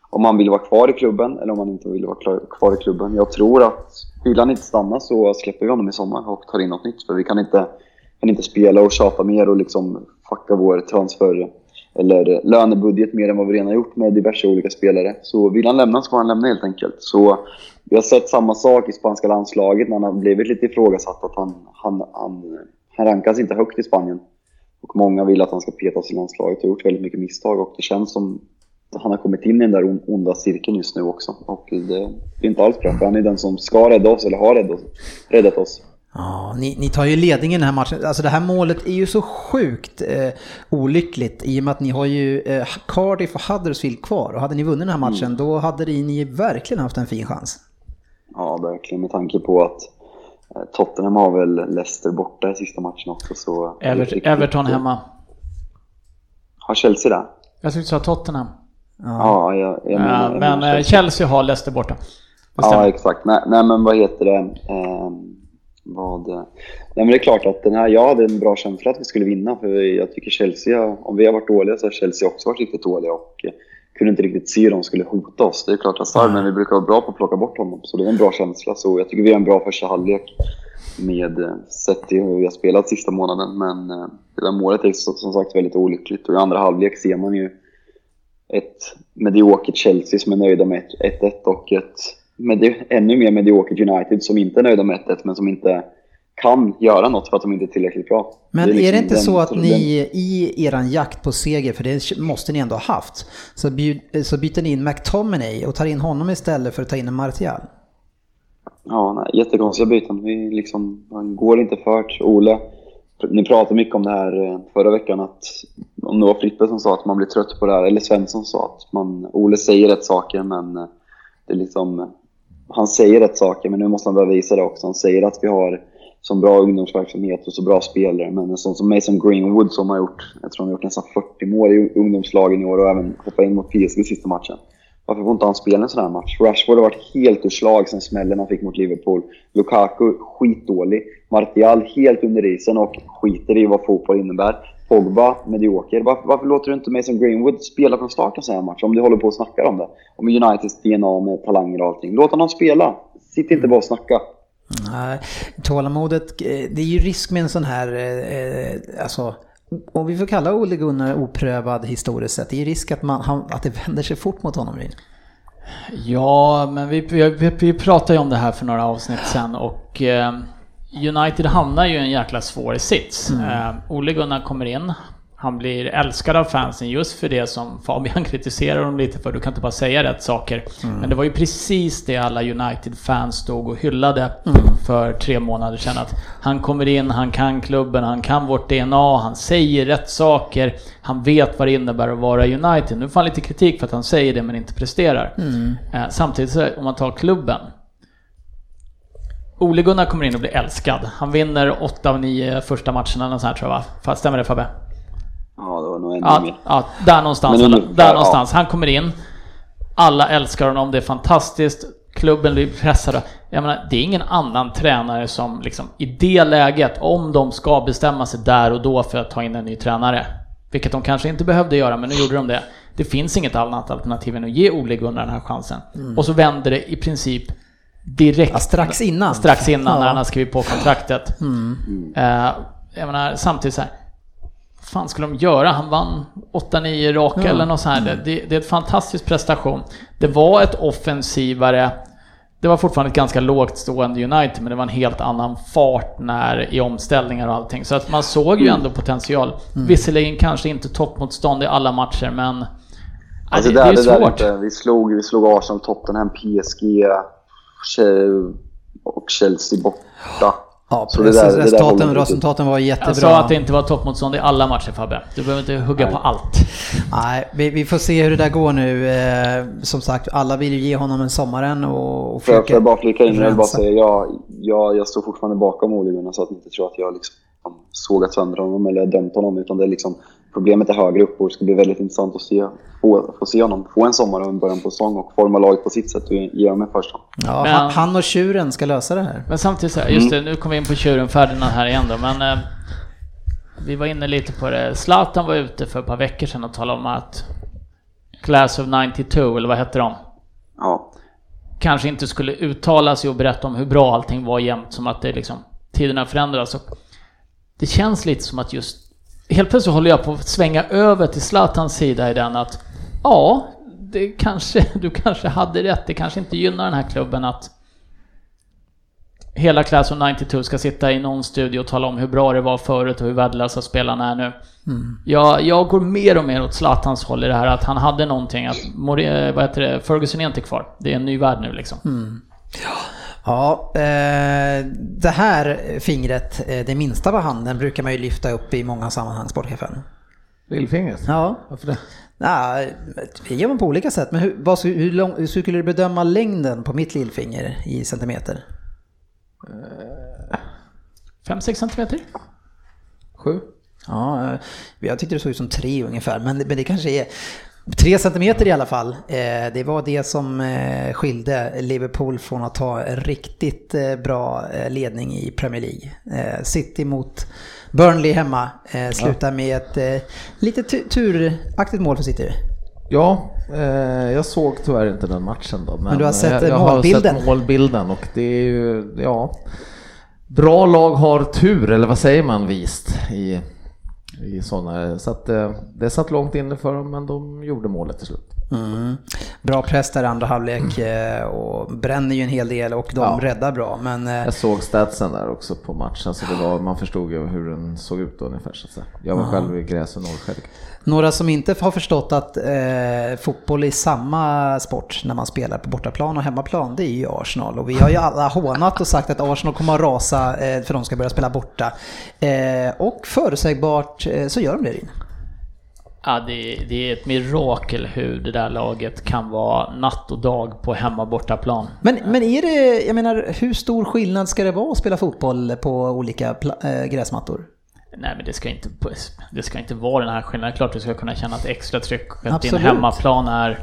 E: om han vill vara kvar i klubben eller om han inte vill vara kvar i klubben. Jag tror att vill han inte stanna så släpper vi honom i sommar och tar in något nytt. För vi kan inte, kan inte spela och tjata mer och liksom fucka vår transfer eller lönebudget mer än vad vi redan har gjort med diverse olika spelare. Så vill han lämna så får han lämna helt enkelt. Så vi har sett samma sak i spanska landslaget när han har blivit lite ifrågasatt att han, han, han, han rankas inte högt i Spanien. Och många vill att han ska petas i landslaget och har gjort väldigt mycket misstag och det känns som han har kommit in i den där onda cirkeln just nu också. Och det, är inte alls bra, för han är den som ska rädda oss, eller har räddat oss.
B: Ja, ni, ni tar ju ledningen i den här matchen. Alltså det här målet är ju så sjukt eh, olyckligt i och med att ni har ju eh, Cardiff och Huddersfield kvar. Och hade ni vunnit den här matchen
E: Mm.
B: då hade ni verkligen haft en fin chans.
E: Ja, verkligen. Med tanke på att eh, Tottenham har väl Leicester borta i sista matchen också. Så
C: Ever Everton hemma.
E: Har Chelsea det?
C: Jag tyckte du sa Tottenham.
E: Ja, jag, jag
C: Ja,
E: menar, jag
C: men eh, Chelsea har Leicester borta.
E: Ja, exakt. Nej, nej, men vad heter det? Ehm, vad, nej, men det är klart att den här, jag hade en bra känsla att vi skulle vinna. För jag tycker Chelsea, om vi har varit dåliga så har Chelsea också varit riktigt dåliga. Och eh, kunde inte riktigt se hur de skulle hota oss. Det är klart att Sarr, men vi brukar vara bra på att plocka bort honom. Så det är en bra känsla. Så jag tycker vi har en bra första halvlek. Med eh, sett till hur vi har spelat sista månaden. Men eh, det där målet är som sagt väldigt olyckligt. Och i andra halvlek ser man ju ett mediokert Chelsea som är nöjda med ett 1-1 och ett medi- ännu mer mediokert United som inte är nöjda med 1-1 men som inte kan göra något för att de inte är tillräckligt bra.
B: Men är det,
E: liksom
B: inte
E: den-
B: så att
E: den-
B: ni i eran jakt på seger, för det måste ni ändå ha haft, så, bjud, så byter ni in McTominay och tar in honom istället för att ta in en Martial?
E: Ja, nej, jättekonstiga byten. Vi liksom, man går inte för Ole, ni pratade mycket om det här eh, förra veckan att om det var Frippe som sa att man blir trött på det här, eller Svensson sa att man, Ole säger rätt saker men eh, det är liksom, han säger rätt saker men nu måste han börja visa det också. Han säger att vi har så bra ungdomsverksamhet och så bra spelare men en sån som Mason Greenwood som har gjort, jag tror han har gjort nästan 40 mål i ungdomslagen i år och även hoppat in mot PSG sista matchen. Varför får inte han spela en sån här match? Rashford har varit helt ur slag sen smällen han fick mot Liverpool. Lukaku skitdålig. Martial helt under isen och skiter i vad fotboll innebär. Pogba medioker. Varför, varför låter du inte Mason Greenwood spela från start en sån här match? Om du håller på och snackar om det. Om Uniteds DNA med talanger och allting. Låt honom spela. Sitt inte bara och snacka.
B: Nej, tålamodet, eh, det är ju risk med en sån här, eh, eh alltså, om vi får kalla Ole Gunnar oprövad historiskt sett, det är ju risk att, man, han, att det vänder sig fort mot honom. Ryn.
C: Ja, men vi, vi, vi, pratade ju om det här för några avsnitt sen och eh, United hamnar ju i en jäkla svår sits. Eh, Ole Gunnar kommer in, han blir älskad av fansen just för det som Fabian kritiserar dem lite för. Du kan inte bara säga rätt saker. Men det var ju precis det alla United-fans stod och hyllade för tre månader sedan. Att han kommer in, han kan klubben, han kan vårt DNA, han säger rätt saker. Han vet vad det innebär att vara United. Nu får han lite kritik för att han säger det men inte presterar. Eh, samtidigt så, om man tar klubben. Ole Gunnar kommer in och blir älskad. Han vinner 8 av 9 första matcherna eller sånt här tror jag va? Stämmer det Fabbe?
E: Ja, det var nog ännu
C: Ja,
E: mer.
C: ja där någonstans.
E: Men
C: Där,
E: ja.
C: någonstans. Han kommer in. Alla älskar honom, det är fantastiskt. Klubben blir pressade. Jag menar, det är ingen annan tränare som liksom i det läget, om de ska bestämma sig där och då för att ta in en ny tränare, vilket de kanske inte behövde göra, men nu gjorde de det. Det finns inget annat alternativ än att ge Ole Gunnar den här chansen. Och så vänder det i princip direkt.
B: Ja, strax innan.
C: Strax innan
B: Ja.
C: när han har skrivit på kontraktet. Eh, jag menar, samtidigt så här. Vad fan skulle de göra? Han vann 8-9 raka eller något sånt här. Det, det är ett fantastisk prestation. Det var ett offensivare det var fortfarande ett ganska lågt stående United, men det var en helt annan fart när, i omställningar och allting. Så att man såg ju ändå potential. Visserligen kanske inte toppmotstånd i alla matcher, men...
E: Alltså
C: det, det,
E: där,
C: är
E: det där är
C: svårt.
E: inte, vi, slog, vi slog Arsenal, Tottenham, PSG och Chelsea borta.
B: Ja,
E: Så det där- det där håller
B: resultaten, resultaten var jättebra.
C: Jag sa att det inte var toppmotstånd i alla matcher Fabbe. Du behöver inte hugga på allt.
B: Nej, vi, vi får se hur det där går nu. Eh, som sagt, alla vill ju ge honom en sommaren och, och
E: jag, får jag bara flika in, jag vill bara säga, jag, jag, jag står fortfarande bakom Ole Gunnar så att ni inte tror att jag liksom sågat sönder honom eller dömt honom. Utan det är liksom, problemet är högre upp och det ska bli väldigt intressant att se, få, få se honom få en sommar och en början på säsong och forma laget på sitt sätt och ge dem en första.
B: Ja,
C: Men-
B: han, och tjuren ska lösa det här.
C: Men samtidigt så här, just det, nu kommer vi in på tjuren Ferdinand här igen då, men eh, vi var inne lite på det. Zlatan var ute för ett par veckor sedan och talade om att Class of 92, eller vad hette de?
E: Ja,
C: Kanske inte skulle uttala sig och berätta om hur bra allting var jämt, som att det liksom, tiderna förändras. Och det känns lite som att just, helt plötsligt håller jag på att svänga över till Zlatans sida i den att, ja, det kanske, du kanske hade rätt, det kanske inte gynnar den här klubben att hela Class of 92 ska sitta i någon studio och tala om hur bra det var förut och hur värdelösa spelarna är nu. Jag, jag går mer och mer åt Zlatans håll i det här att han hade någonting att, vad heter det, Ferguson är inte kvar. Det är en ny värld nu liksom.
B: Ja, eh, det här fingret, eh, det minsta på handen, brukar man ju lyfta upp i många sammanhang, sportchefen.
D: Lillfingret?
B: Ja.
D: Varför det?
B: Nej, det gör man på olika sätt. Men hur, vad, hur, lång, hur skulle du bedöma längden på mitt lillfinger i centimeter?
C: 5-6 centimeter?
D: Sju?
B: Ja, eh, jag tyckte det såg ut som tre ungefär, men, men det kanske är tre centimeter i alla fall. Eh, det var det som eh, skilde Liverpool från att en riktigt bra ledning i Premier League. City mot Burnley hemma slutar med ett lite turaktigt mål för City.
D: Ja, eh, jag såg tyvärr inte den matchen då. Men,
B: men du har sett
D: jag, jag
B: målbilden?
D: har sett målbilden och det är ju, ja. Bra lag har tur, eller vad säger man vist i, i sådana. Så att eh, det satt långt inne för dem, men de gjorde målet till slut.
B: Mm. Bra press där andra halvlek eh, och bränner ju en hel del och de ja. räddar bra. Men, eh,
D: jag såg statsen där också på matchen så det var, man förstod ju hur den såg ut ungefär. Så jag var ja. själv i gräs och Norrskälke.
B: Några som inte har förstått att eh, fotboll är samma sport när man spelar på bortaplan och hemmaplan, det är ju Arsenal. Och vi har ju alla hånat och sagt att Arsenal kommer att rasa eh, för de ska börja spela borta. Eh, och förutsägbart eh, så gör de det. In.
C: Ja, det, det, är ett mirakel hur det där laget kan vara natt och dag på hemma bortaplan.
B: Men, men är det, jag menar, hur stor skillnad ska det vara att spela fotboll på olika äh, gräsmattor?
C: Nej men det ska, inte, det ska inte vara den här skillnaden. Klart du ska kunna känna ett extra tryck. Att din hemmaplan är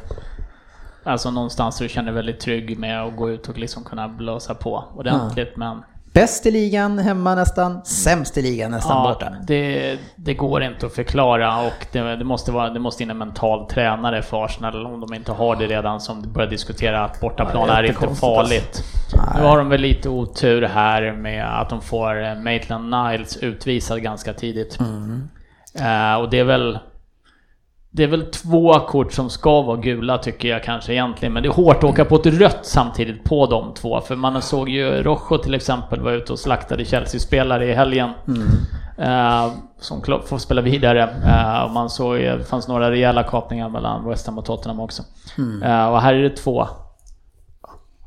C: alltså någonstans du känner dig väldigt trygg med att gå ut och liksom kunna blåsa på ordentligt. Ja. Men
B: Bäst i ligan hemma nästan, sämst i ligan nästan ja, borta.
C: Det, det går inte att förklara och det, det, måste vara, det måste in en mental tränare för Arsenal om de inte har det redan som börjar diskutera att bortaplan är, är inte farligt. Alltså. Nu har de väl lite otur här med att de får Maitland Niles utvisad ganska tidigt. Mm. Uh, och det är väl det är väl två kort som ska vara gula tycker jag kanske egentligen, men det är hårt att åka på ett rött samtidigt på de två. För man såg ju Rojo till exempel var ute och slaktade Chelsea-spelare i helgen. Mm. Uh, som får spela vidare. Uh, man såg det fanns några rejäla kapningar mellan West Ham och Tottenham också. Mm. Uh, och här är det två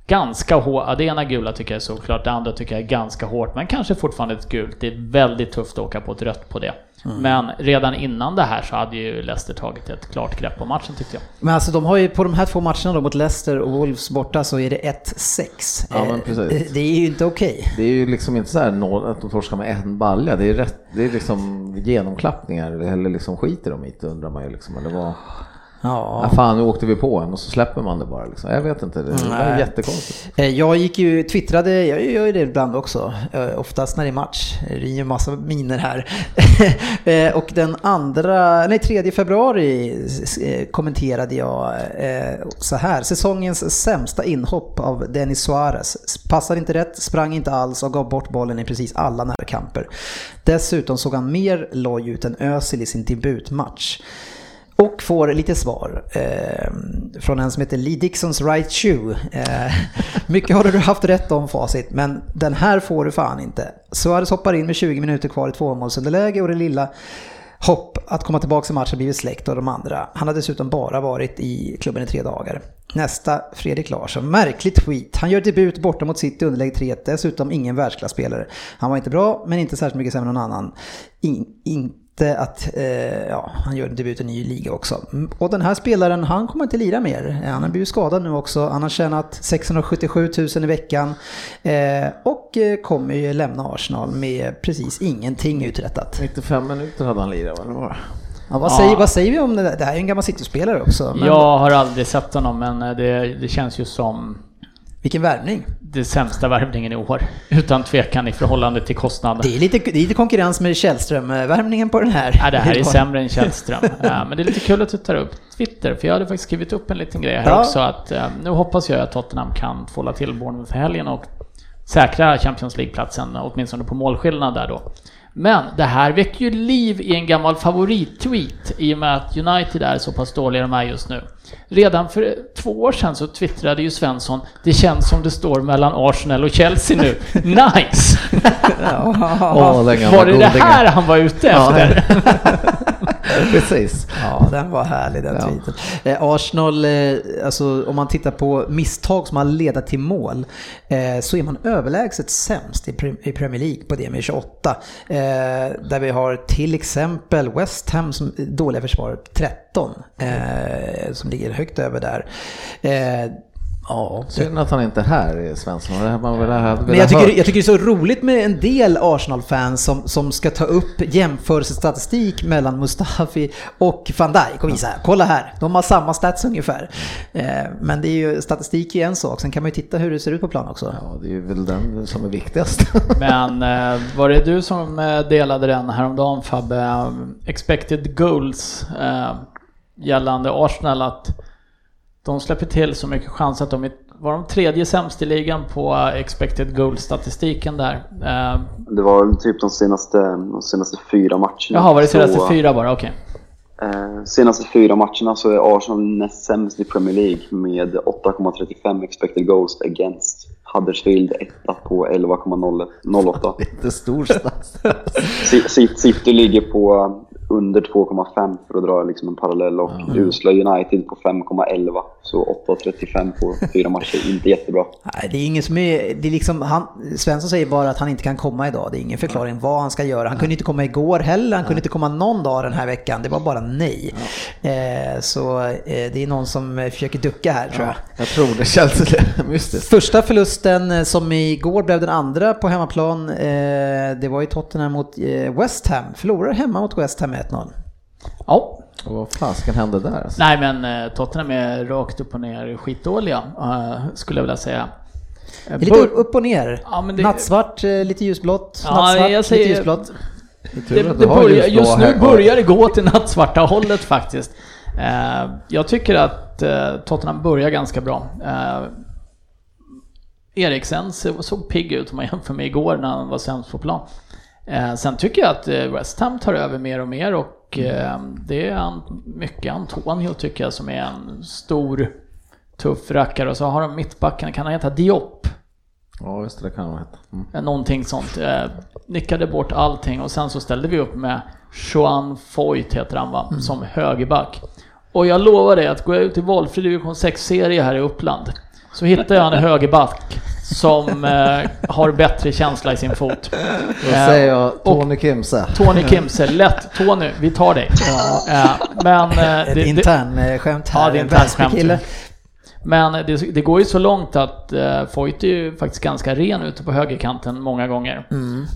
C: ganska hårt. Det ena gula tycker jag är såklart, det andra tycker jag är ganska hårt, men kanske fortfarande ett gult. Det är väldigt tufft att åka på ett rött på det. Mm. Men redan innan det här så hade ju Leicester tagit ett klart grepp om matchen tyckte jag.
B: Men alltså de har ju på de här två matcherna då mot Leicester och Wolves borta så är det 1-6.
D: Ja men precis.
B: Det är ju inte okej. Okay.
D: Det är ju liksom inte så här att de torskar med en balja. Det är, rätt, det är liksom genomklappningar eller liksom skiter de i det undrar man ju liksom. Eller vad... Ja. ja. Fan, nu åkte vi på en och så släpper man det bara. Liksom. Jag vet inte, det är jättekonstigt.
B: Eh, jag gick ju, twittrade, jag gör ju det ibland också, eh, oftast när det är match. Det är ju massa miner här. Eh, och den andra, nej 3 februari kommenterade jag så här. Säsongens sämsta inhopp av Denis Suarez. Passade inte rätt, sprang inte alls och gav bort bollen i precis alla närkamper. Dessutom såg han mer loj ut än Özil i sin debutmatch. Och får lite svar eh, från en som heter Lee Dixons Right Shoe. Eh, mycket har du haft rätt om facit, men den här får du fan inte. Suarez hoppar in med 20 minuter kvar i tvåmålsunderläge och det lilla hopp att komma tillbaka i matchen har blivit släckt av de andra. Han har dessutom bara varit i klubben i tre dagar. Nästa, Fredrik Larsson. Märklig tweet. Han gör debut borta mot City underläge 3 dessutom ingen världsklasspelare. Han var inte bra, men inte särskilt mycket sämre än någon annan. In, in, att eh, ja, han gör debut i ny liga också. Och den här spelaren, han kommer inte lira mer. Han har blivit skadad nu också. Han har tjänat 677 000 i veckan eh, och eh, kommer ju lämna Arsenal med precis ingenting uträttat.
D: 95 minuter hade han lirat, vad det var.
B: Ja, vad, säger, vad säger vi om det där? Det här är en gammal City-spelare också.
C: Men... Jag har aldrig sett honom, men eh, det, det känns ju som
B: vilken värvning!
C: Det sämsta värvningen i år, utan tvekan i förhållande till kostnad.
B: Det är lite, det är lite konkurrens med Källström-värvningen på den här.
C: Ja, det här är sämre än Källström. ja, men det är lite kul att du tar upp Twitter, för jag hade faktiskt skrivit upp en liten grej här ja. också att eh, nu hoppas jag att Tottenham kan tvåla till Bournemouth för helgen och säkra Champions League-platsen, åtminstone på målskillnad där då. Men det här väcker ju liv i en gammal favorittweet i och med att United är så pass dåliga de är just nu. Redan för två år sedan så twittrade ju Svensson “Det känns som det står mellan Arsenal och Chelsea nu. Nice!” oh, Var det det här han var ute efter?
D: Precis.
B: Ja, den var härlig den
D: Ja.
B: tweeten. Eh, Arsenal, eh, alltså om man tittar på misstag som har ledat till mål, eh, så är man överlägset sämst i, i Premier League på det med 28. Eh, där vi har till exempel West Ham som dåliga försvar 13, eh, som ligger högt över där. Eh, ja,
D: Synd att han inte är här, Svensson. Det här man väl hade
B: men jag tycker, jag tycker det är så roligt med en del Arsenal-fans som, som ska ta upp jämförelsestatistik mellan Mustafi och van Dijk och visa, kolla här, de har samma stats ungefär. Eh, men det är ju, statistik är en sak, sen kan man ju titta hur det ser ut på plan också.
D: Ja, det är väl den som är viktigast.
C: Men eh, var det du som eh, delade den häromdagen Fabbe? Expected goals gällande Arsenal att de släpper till så mycket chans att de är, var de tredje sämst i ligan på eh, expected goals-statistiken där. Eh,
E: Det var typ de senaste, de senaste fyra matcherna.
C: jaha, var det senaste
E: Så,
C: fyra bara? Okej.
E: Eh, senaste fyra matcherna så är Arsenal näst sämst i Premier League med 8,35 expected goals against. Huddersfield etta på 11,08.
D: Lite stor stats.
E: City ligger på under 2,5 för att dra liksom en parallell och usla United på 5,11. Så 8,35 på fyra matcher, inte jättebra.
B: Nej, det är ingen som är, det är liksom, han, Svensson säger bara att han inte kan komma idag. Det är ingen förklaring vad han ska göra. Han kunde inte komma igår heller, han kunde inte komma någon dag den här veckan. Det var bara nej. Eh, så eh, det är någon som eh, försöker ducka här tror jag.
D: Jag tror det känns mystiskt.
B: Första förlusten eh, som igår blev den andra på hemmaplan, eh, det var ju Tottenham mot eh, West Ham. Förlorar hemma mot West Ham 1-0.
C: Ja,
D: Och vad fasken hände där? Alltså?
C: nej men eh, Tottenham är rakt upp och ner skitdåliga, eh, skulle jag vilja säga. Eh,
B: Det är lite upp och ner.
C: Ja, det-
B: Nattsvart, lite ljusblått.
C: Ja,
B: Nattsvart,
C: jag säger-
B: lite ljusblått.
C: Det, det
D: har
C: börjar, just nu börjar det gå till nattsvarta hållet faktiskt. Eh, jag tycker att eh, Tottenham börjar ganska bra. Eh, Eriksen så- såg pigg ut om man jämför med igår när han var sämst på plan. Eh, sen tycker jag att eh, West Ham tar över mer och mer och eh, det är mycket Antonio tycker jag som är en stor tuff rackare och så har de mittbacken, kan han heta Diop?
D: Ja, just det, det kan man heta. Mm.
C: Någonting sånt. Nickade bort allting och sen så ställde vi upp med Joan Foyt heter han va, som högerback. Och jag lovar dig att går jag ut i valfri division 6-serie här i Uppland så hittar jag en högerback som eh, har bättre känsla i sin fot.
D: Då
C: Eh,
D: säger jag Tony Kimse.
C: Tony Kimse, lätt Tony, vi tar dig. Eh, men eh,
B: Ett
C: det, det,
B: intern eh, skämt här.
C: Ja, det är
B: en
C: internt skämt.
B: Väsbykille.
C: men det, det går ju så långt att uh, Foyt är ju faktiskt ganska ren ute på högerkanten många gånger.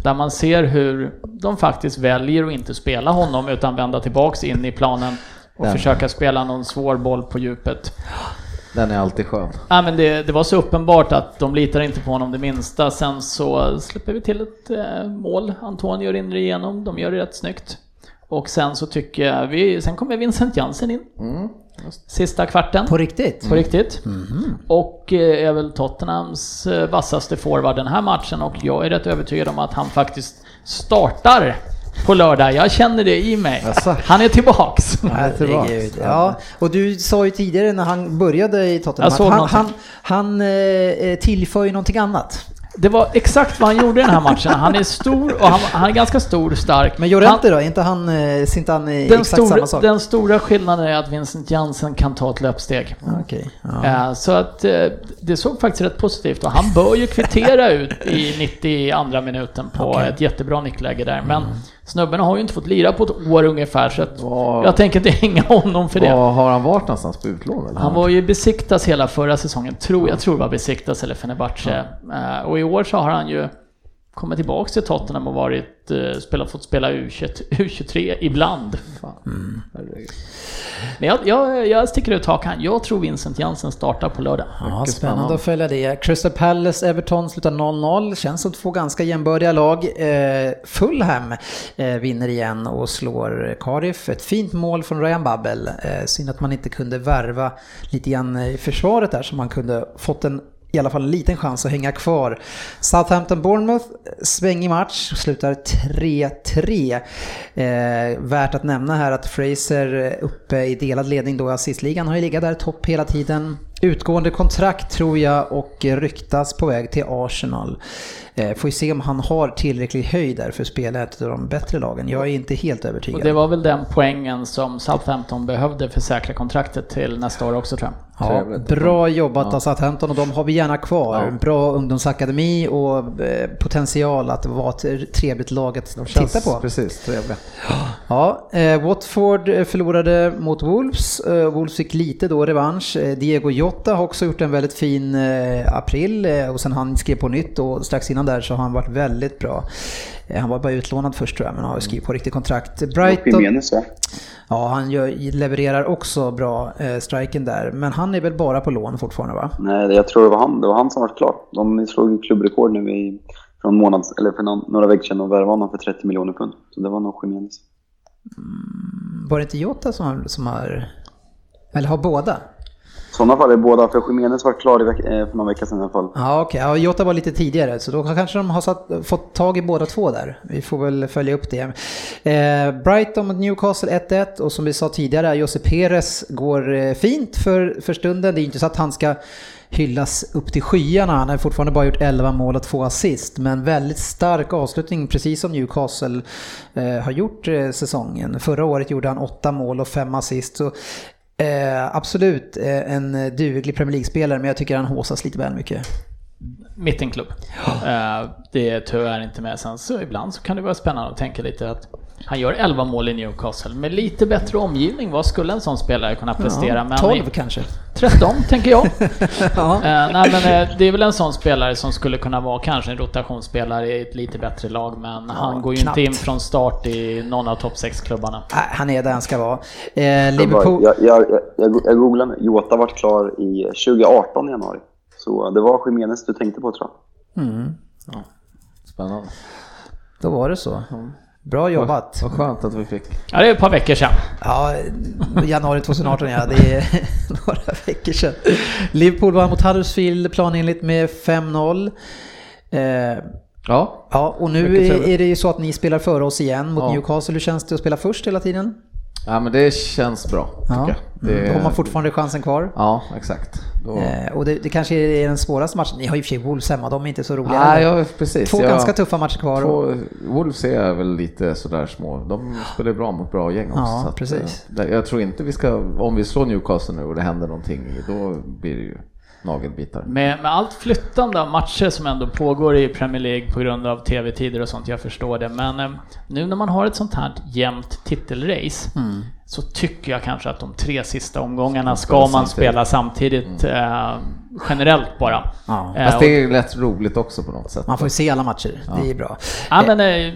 C: Där man ser hur de faktiskt väljer att inte spela honom utan vända tillbaks in i planen och
D: Den.
C: försöka spela någon svår boll på djupet.
D: Den är alltid skön.
C: Ja, men det, det var så uppenbart att de litar inte på honom det minsta. Sen så släpper vi till ett eh, mål. Antonio rinner igenom, de gör det rätt snyggt. Och sen så tycker jag vi, sen kommer Vincent Jansen in. Sista kvarten.
B: På riktigt?
C: På riktigt. Och eh, är väl Tottenhams eh, vassaste forward den här matchen och jag är rätt övertygad om att han faktiskt startar på lördag. Jag känner det i mig. Han är tillbaks.
B: Herregud. Ja, och du sa ju tidigare när han började i Tottenham att han, han, han eh, tillför ju någonting annat.
C: Det var exakt vad han gjorde i den här matchen. Han är stor och han, han är ganska stor, stark.
B: Men Llorente då? Är inte han, eh, ser inte han eh,
C: den,
B: exakt samma
C: stora,
B: sak?
C: den stora skillnaden är att Vincent Jansen kan ta ett löpsteg.
B: Okej. Ja.
C: Eh, Så att eh, det såg faktiskt rätt positivt och han bör ju kvittera ut i 92 minuten på
B: Okej.
C: ett jättebra nickläge där. Men snubben har ju inte fått lira på ett år ungefär så att
D: Vad-
C: jag tänker inte hänga honom för det.
D: Var har han varit någonstans på utlån? Eller?
C: Han var ju besiktas hela förra säsongen, tror jag tror det var besiktas eller Fenerbahce. Eh, Och i år så har han ju kommit tillbaks till Tottenham och varit, eh, spelat, fått spela U21, U23 ibland.
D: Herregud.
C: Men jag, jag, jag sticker ut hakan. Jag tror Vincent Jansen startar på lördag.
B: Ja, spännande att följa det. Crystal Palace, Everton slutar 0-0. Känns som två ganska jämbördiga lag. Eh, Fulham eh, vinner igen och slår Cardiff. Ett fint mål från Ryan Babel. Eh, synd att man inte kunde värva lite grann i försvaret där så man kunde fått en i alla fall en liten chans att hänga kvar. Southampton-Bournemouth, svängig match, slutar 3-3. Eh, värt att nämna här att Fraser uppe i delad ledning då i assistligan har ju legat där topp hela tiden. utgående kontrakt tror jag och ryktas på väg till Arsenal. Eh, får ju se om han har tillräcklig höjd där för att spela ett av de bättre lagen. Jag är inte helt övertygad.
C: Och det var väl den poängen som Southampton behövde för att säkra kontraktet till nästa år också tror jag.
B: Ja, bra jobbat
D: Ja.
B: av Southampton och de har vi gärna kvar.
D: Ja.
B: Bra ungdomsakademi och eh, potential att vara ett trevligt lag att titta på.
D: Precis, trevliga.
B: Ja, eh, Watford eh, förlorade mot Wolves. Wolves fick lite då revansch. Diego Jota har också gjort en väldigt fin april och sen han skrev på nytt och strax innan där så har han varit väldigt bra. Eh, han var bara utlånad först tror jag men har skrivit på riktigt kontrakt. Brighton,
E: Jimenez va?
B: ja han gör, levererar också bra eh, striken där men han är väl bara på lån fortfarande va?
E: Nej, jag tror det var han. Det var han som var klar. De slog ju klubbrekord nu i, för, månads, eller för någon, några veckor sedan och värvade honom för 30 miljoner pund. Så det var nog Jimenez.
B: Var det inte Jota som som har eller har båda?
E: Sådana fall är båda, för Jiménez var klar veck, eh, för någon vecka sedan i alla fall.
B: Ja okej, ja, Jota var lite tidigare så då kanske de har satt, fått tag i båda två där. Vi får väl följa upp det. Eh, Brighton mot Newcastle 1-1 och som vi sa tidigare, Jose Perez går eh, fint för, för stunden. Det är inte så att han ska hyllas upp till skyarna. Han har fortfarande bara gjort 11 mål och 2 assist. Men väldigt stark avslutning, precis som Newcastle eh, har gjort eh, säsongen. Förra året gjorde han 8 mål och 5 assist. Så, eh, absolut eh, en duglig Premier League-spelare, men jag tycker han håsas lite väl mycket.
C: Mittenklubb. Eh, det är tyvärr inte med. Sen så ibland så kan det vara spännande att tänka lite att han gör 11 mål i Newcastle. Med lite bättre omgivning, vad skulle en sån spelare kunna prestera?
B: Ja,
C: Men
B: 12 kanske.
C: 13 tänker jag.
B: Ja.
C: Eh, nej men eh, det är väl en sån spelare som skulle kunna vara kanske en rotationsspelare i ett lite bättre lag men han går ju
B: knappt.
C: inte in från start i någon av topp 6-klubbarna.
B: Nej, han är där han ska vara. Eh, Liverpool...
E: jag, jag, jag, jag googlade nu. Jota vart klar i 2018 i januari. Så det var Jimenez du tänkte på tror jag.
B: Mm,
D: Spännande.
B: då var det så. Bra jobbat.
D: Vad skönt att vi fick.
C: Ja, det är ett par veckor sedan.
B: Ja, januari 2018 ja, det är några veckor sedan. Liverpool vann mot Huddersfield planenligt med 5-0. Eh,
D: Ja,
B: ja, och nu är det ju så att ni spelar före oss igen mot
D: Ja.
B: Newcastle. Hur känns det att spela först hela tiden?
D: Ja men det känns bra tycker
B: Ja.
D: jag. Det,
B: Mm, Då har man fortfarande chansen kvar.
D: Ja, exakt. Då...
B: Eh, och det, det kanske är den svåraste matchen. Ni har ju i och för sig Wolves hemma, de är inte så roliga. Heller.
D: ja, precis.
B: Två
D: jag,
B: ganska tuffa matcher kvar.
D: Två, Wolves är väl lite sådär små. De spelar bra mot bra gäng också.
B: Ja,
D: att,
B: precis.
D: eh, Jag tror inte vi ska, om vi slår Newcastle nu och det händer någonting, då blir det ju nagelbitar.
C: Med, med allt flyttande av matcher som ändå pågår i Premier League på grund av tv-tider och sånt, jag förstår det. Men eh, nu när man har ett sånt här jämnt titelrace
B: Mm.
C: så tycker jag kanske att de tre sista omgångarna
D: Ska
C: man
D: samtidigt.
C: spela samtidigt. Eh, generellt bara.
B: Ja.
C: Eh,
D: Fast det är lätt roligt också på något sätt.
B: Man får ju se alla matcher, det är bra.
C: Ja, men, eh,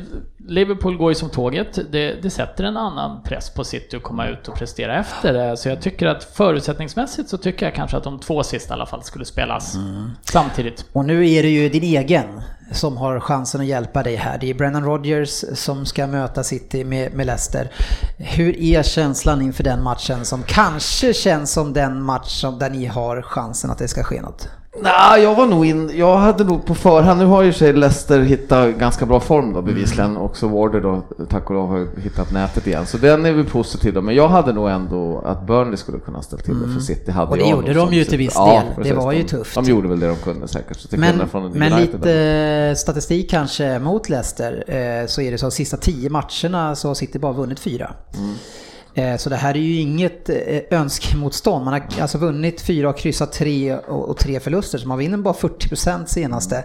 C: Liverpool går ju som tåget. Det, det sätter en annan press på City att komma ut och prestera efter det. Så jag tycker att förutsättningsmässigt så tycker jag kanske att de två sista i alla fall skulle spelas
B: Mm.
C: samtidigt.
B: Och nu är det ju din egen som har chansen att hjälpa dig här. Det är Brennan Rodgers som ska möta City med, med Leicester. Hur är känslan inför den matchen som kanske känns som den match som, där ni har chansen att det ska ske något?
D: Nej, jag var nog in, jag hade nog på förhand, nu har ju sig Leicester hittat ganska bra form då bevisligen,
B: Mm.
D: också Warder då, tack och lov har hittat nätet igen. Så den är vi positiva men jag hade nog ändå att Burnley skulle kunna ställa till det för City hade
B: Mm. Och det
D: jag
B: gjorde de ju till viss
D: Ja,
B: del. Det
D: precis.
B: var ju
D: de,
B: tufft.
D: De gjorde väl det de kunde säkert.
B: Men, men lite statistik kanske mot Leicester eh, så är det så att de sista tio matcherna så har City bara vunnit fyra. Eh, Så det här är ju inget eh, önskemotstånd. Man har alltså vunnit fyra och kryssat tre och tre förluster. Så man vinner bara 40% senaste.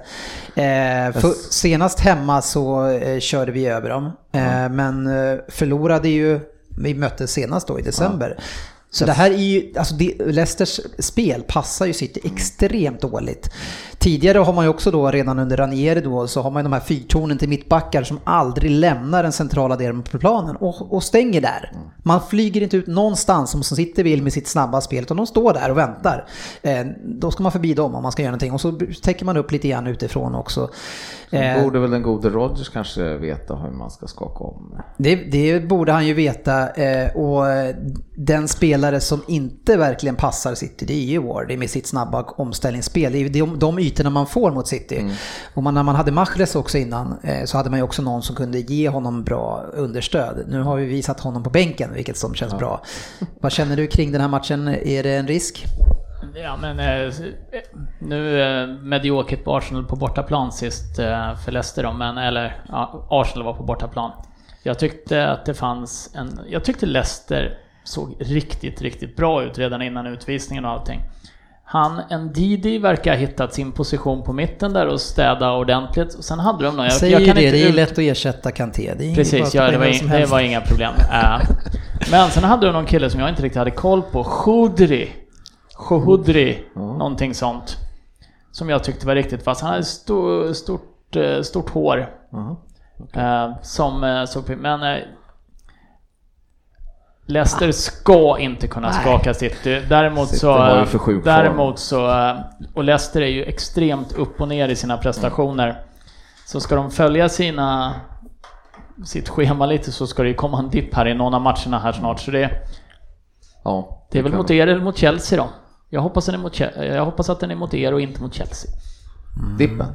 B: Eh, För, senast hemma så eh, körde vi över dem. Eh, Men eh, förlorade ju, vi möttes senast då i december. Så det här är ju, alltså Leicesters spel passar ju City extremt dåligt. Tidigare har man ju också då redan under Ranieri då så har man ju de här fyrtornen till mittbackar som aldrig lämnar den centrala delen på planen och, och stänger där. Man flyger inte ut någonstans som, City vill med sitt snabba spel utan de står där och väntar. Eh, då ska man förbi dem om man ska göra någonting och så täcker man upp lite grann utifrån också. Eh,
D: borde väl den gode Rodgers kanske veta hur man ska skaka om.
B: Det, det borde han ju veta eh, och den spelare som inte verkligen passar City det är ju Ward med sitt snabba omställningsspel. Det är de, de ytorna man får mot City. Och man, när man hade Mahrez också innan eh, så hade man ju också någon som kunde ge honom bra understöd. Nu har vi visat honom på bänken vilket som känns bra. Vad känner du kring den här matchen? Är det en risk?
C: ja men eh, nu eh, mediokert på Arsenal på bortaplan sist eh, för Leicester då, men eller ja, Arsenal var på bortaplan. Jag tyckte att det fanns en, jag tyckte Leicester såg riktigt, riktigt bra ut redan innan utvisningen och allting. Han, Ndidi, verkar ha hittat sin position på mitten där och städa ordentligt. Och sen hade de någon...
B: Jag, Säger jag kan det, inte det är lätt att ersätta Kanté. Det
C: Precis, ja, det, var in, det var inga problem. Uh, men sen hade de någon kille som jag inte riktigt hade koll på, Khudri. Khoudri, mm. någonting sånt. Som jag tyckte var riktigt fast. Han hade stort, stort, eh, stort hår. Mm. Okay. Uh, som såg... Men Leicester ska inte kunna skaka City. Däremot City så... Däremot så... Och Leicester är ju extremt upp och ner i sina prestationer. Så ska de följa sina... Sitt schema lite så ska det ju komma en dipp här i någon av matcherna här snart. Så det... Ja, det är väl mot er eller mot Chelsea då? Jag hoppas, den är mot, jag hoppas att den är mot er och inte mot Chelsea.
D: Mm. Dippen?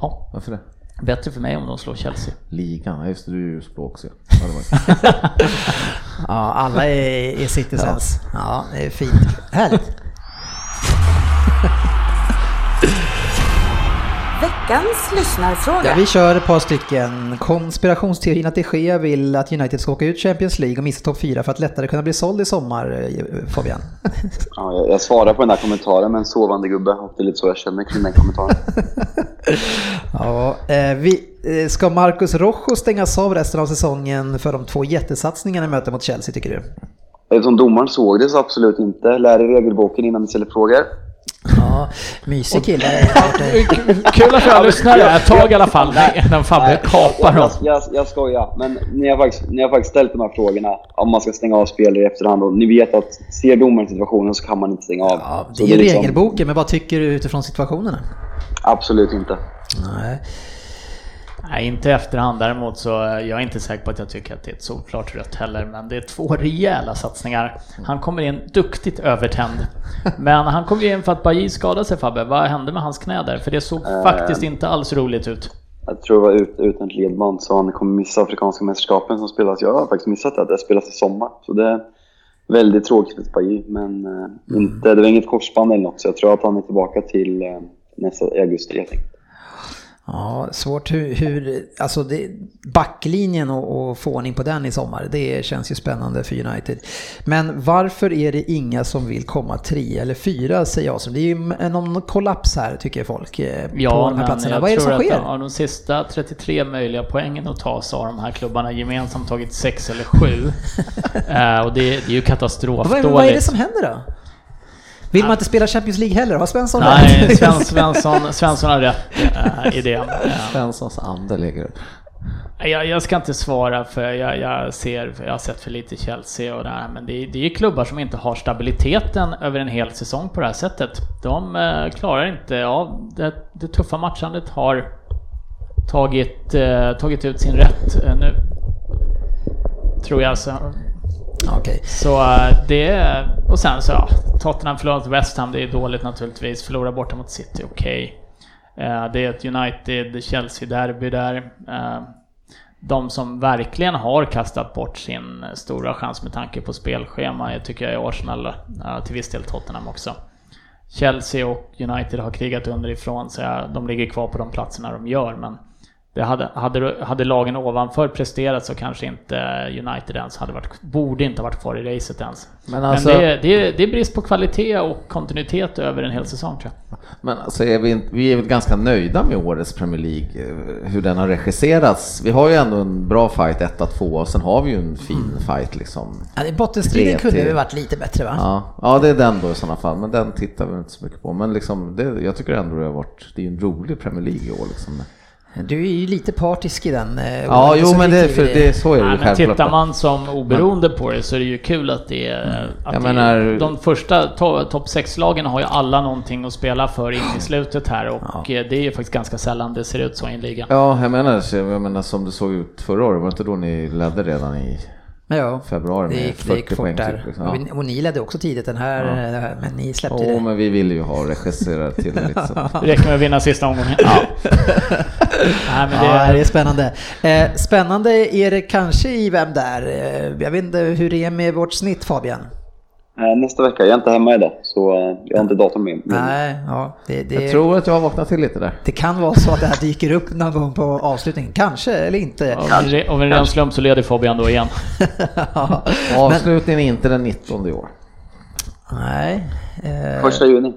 C: Ja.
D: Varför det?
C: Bättre för mig om de slår Chelsea.
D: Ligan, just det, du är ju också.
B: ja, alla är, är citizens. Ja. ja, det är fint. Härligt.
A: Veckans lyssnarfråga.
B: Ja, vi kör ett par stycken. Konspirationsteorin att de Gea vill att United ska åka ut Champions League och missa topp 4 för att lättare kunna bli såld i sommar, eh, Fabian.
E: Ja, jag, jag svarar på den där kommentaren med en sovande gubbe och det är lite så jag känner kring den kommentaren.
B: ja, eh, vi, eh, ska Marcus Rojo stängas av resten av säsongen för de två jättesatsningarna i mötet mot Chelsea tycker du?
E: Eftersom domaren såg det så absolut inte. Lär i regelboken innan ni ställer frågor.
B: Ja, mysig kille.
C: Kul att jag lyssnar ett tag i alla fall när Fabbe kapar
E: dem. Jag, jag, jag skojar, men ni har, faktiskt, ni har faktiskt ställt de här frågorna om man ska stänga av spelare i efterhand och ni vet att ser domaren situationen så kan man inte stänga av.
B: Ja, det är, är liksom... regelboken, men vad tycker du utifrån situationerna?
E: Absolut inte.
B: Nej.
C: Nej, inte i efterhand. Däremot så jag är inte säker på att jag tycker att det är ett solklart rött heller. Men det är två rejäla satsningar. Han kommer in duktigt övertänd. Men han kom ju in för att Bajy skadade sig Fabbe. Vad hände med hans knä där? För det såg uh, faktiskt inte alls roligt ut.
E: Jag tror det var ut, utan ett ledband så han kommer missa Afrikanska mästerskapen som spelas. Jag har faktiskt missat det, det spelas i sommar. Så det är väldigt tråkigt för Bajy. Men uh, mm. inte, det var inget korsband eller något så jag tror att han är tillbaka till nästa augusti helt enkelt.
B: Ja, svårt hur, hur alltså det, backlinjen och, och få ordning på den i sommar, det känns ju spännande för United. Men varför är det inga som vill komma tre eller fyra säger jag som. Det är ju någon kollaps här tycker folk eh,
C: ja,
B: på de här platserna. Vad är det som sker?
C: Av de sista 33 möjliga poängen att ta så har de här klubbarna gemensamt tagit sex eller sju. uh, och det, det, är ju katastrofdåligt.
B: Vad, vad är det som händer då? Vill man inte spela Champions League heller? Har Svensson
C: Nej, rätt? Svensson, Svensson, Svensson har rätt äh, i det.
D: Svenssons ande ligger
C: jag, jag ska inte svara för jag, jag, ser, jag har sett för lite Chelsea och det här, men det är, det är klubbar som inte har stabiliteten över en hel säsong på det här sättet. De eh, klarar inte av det, det tuffa matchandet har tagit, eh, tagit ut sin rätt. Eh, nu tror jag så
B: Okay.
C: Så eh, det... Och sen så, ja, Tottenham förlorat West Ham, det är dåligt naturligtvis. Förlora borta mot City, okej. Okay. Det är ett United-Chelsea-derby där. Eh, de som verkligen har kastat bort sin stora chans med tanke på spelschema jag tycker jag är Arsenal, till viss del Tottenham också. Chelsea och United har krigat underifrån så de ligger kvar på de platserna de gör men det hade, hade, hade lagen ovanför presterat så kanske inte United ens hade varit, borde inte ha varit kvar i racet ens. Men, alltså, Men det, det, det, är brist på kvalitet och kontinuitet över en hel säsong tror jag.
D: Men alltså är vi, vi är väl ganska nöjda med årets Premier League, eh, hur den har regisserats. Vi har ju ändå en bra fight 1-2 och sen har vi ju en fin mm. fight liksom.
B: Ja, bottenstriden kunde ju varit lite bättre va?
D: Ja, ja, det är den då i sådana fall, men den tittar vi inte så mycket på. Men liksom, det, jag tycker ändå det har varit, det är en rolig Premier League i år liksom.
B: Du är ju lite partisk i den.
D: Eh, ja, jo men det, för det, så är det ju
C: självklart. Tittar man som oberoende på det så är det ju kul att det är... Mm. Att jag det, menar, de första to, topp 6-lagen har ju alla någonting att spela för in i slutet här och ja. Eh, det är ju faktiskt ganska sällan det ser ut så i en liga.
D: Ja, jag menar, jag menar som det såg ut förra året, var det inte då ni ledde redan i ja, februari med det gick, 40 det gick poäng. Där. Typ,
B: liksom. och, ni ledde också tidigt den här, ja. men ni släppte
D: oh,
B: det.
D: men vi ville ju ha regisserat till så.
C: Det räcker med att vinna sista omgången. Ja.
B: Nej, men det, ja, är... det är spännande. Eh, spännande är det kanske i Vem där? Eh, jag vet inte hur det är med vårt snitt Fabian?
E: Eh, Nästa vecka, jag är inte hemma idag så eh, jag har inte datorn med mig.
B: Nej, ja, det, det,
D: Jag tror att jag har vaknat till lite där.
B: det kan vara så att det här dyker upp någon gång på avslutningen. Kanske, eller inte.
C: Re- Av en ren slump så leder Fabian då igen.
B: Ja.
D: Avslutningen är inte den 19 i år.
B: Nej. Eh,
E: Första juni.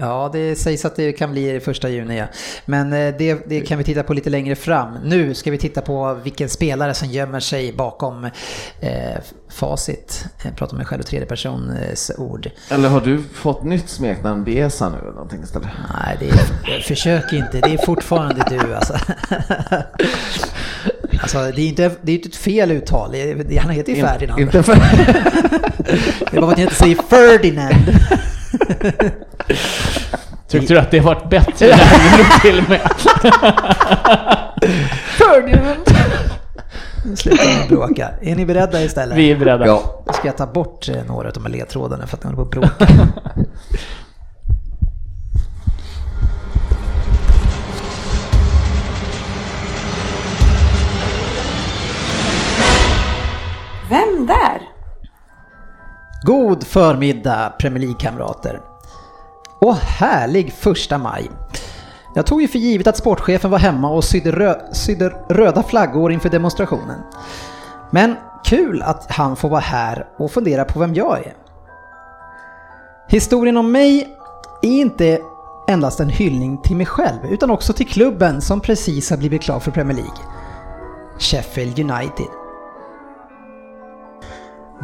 B: Ja, det sägs att det kan bli första juni, ja. Men eh, det, det kan vi titta på lite längre fram. Nu ska vi titta på vilken spelare som gömmer sig bakom eh, facit. Jag pratar med mig själv i tredje persons ord.
D: Eller har du fått nytt smeknamn Besa nu eller någonting istället?
B: Nej, det är, försök inte. Det är fortfarande du alltså. Alltså, det är inte, det är inte ett fel uttal. Han heter ju Ferdinand.
D: Inte för...
B: Det är bara att jag inte säger Ferdinand.
C: Tyckte du att det var bättre när till med?
B: Ferdinand! Nu slutar ni bråka. Är ni beredda istället?
C: Vi är beredda.
D: Ja.
B: Ska jag ta bort eh, några av de här ledtrådarna för att ni håller på att bråka?
A: Vem där?
B: God förmiddag Premier League-kamrater. Och härlig första maj. Jag tog ju för givet att sportchefen var hemma och sydde, rö- sydde röda flaggor inför demonstrationen. Men kul att han får vara här och fundera på vem jag är. Historien om mig är inte endast en hyllning till mig själv utan också till klubben som precis har blivit klar för Premier League. Sheffield United.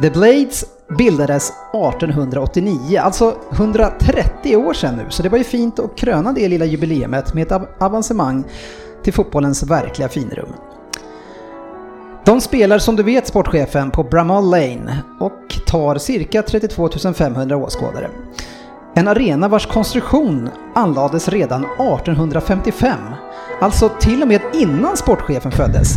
B: The Blades bildades 1889, alltså 130 år sedan nu, så det var ju fint att kröna det lilla jubileet med ett av- avancemang till fotbollens verkliga finrum. De spelar som du vet sportchefen på Bramall Lane och tar cirka 32 500 åskådare. En arena vars konstruktion anlades redan 1855, alltså till och med innan sportchefen föddes.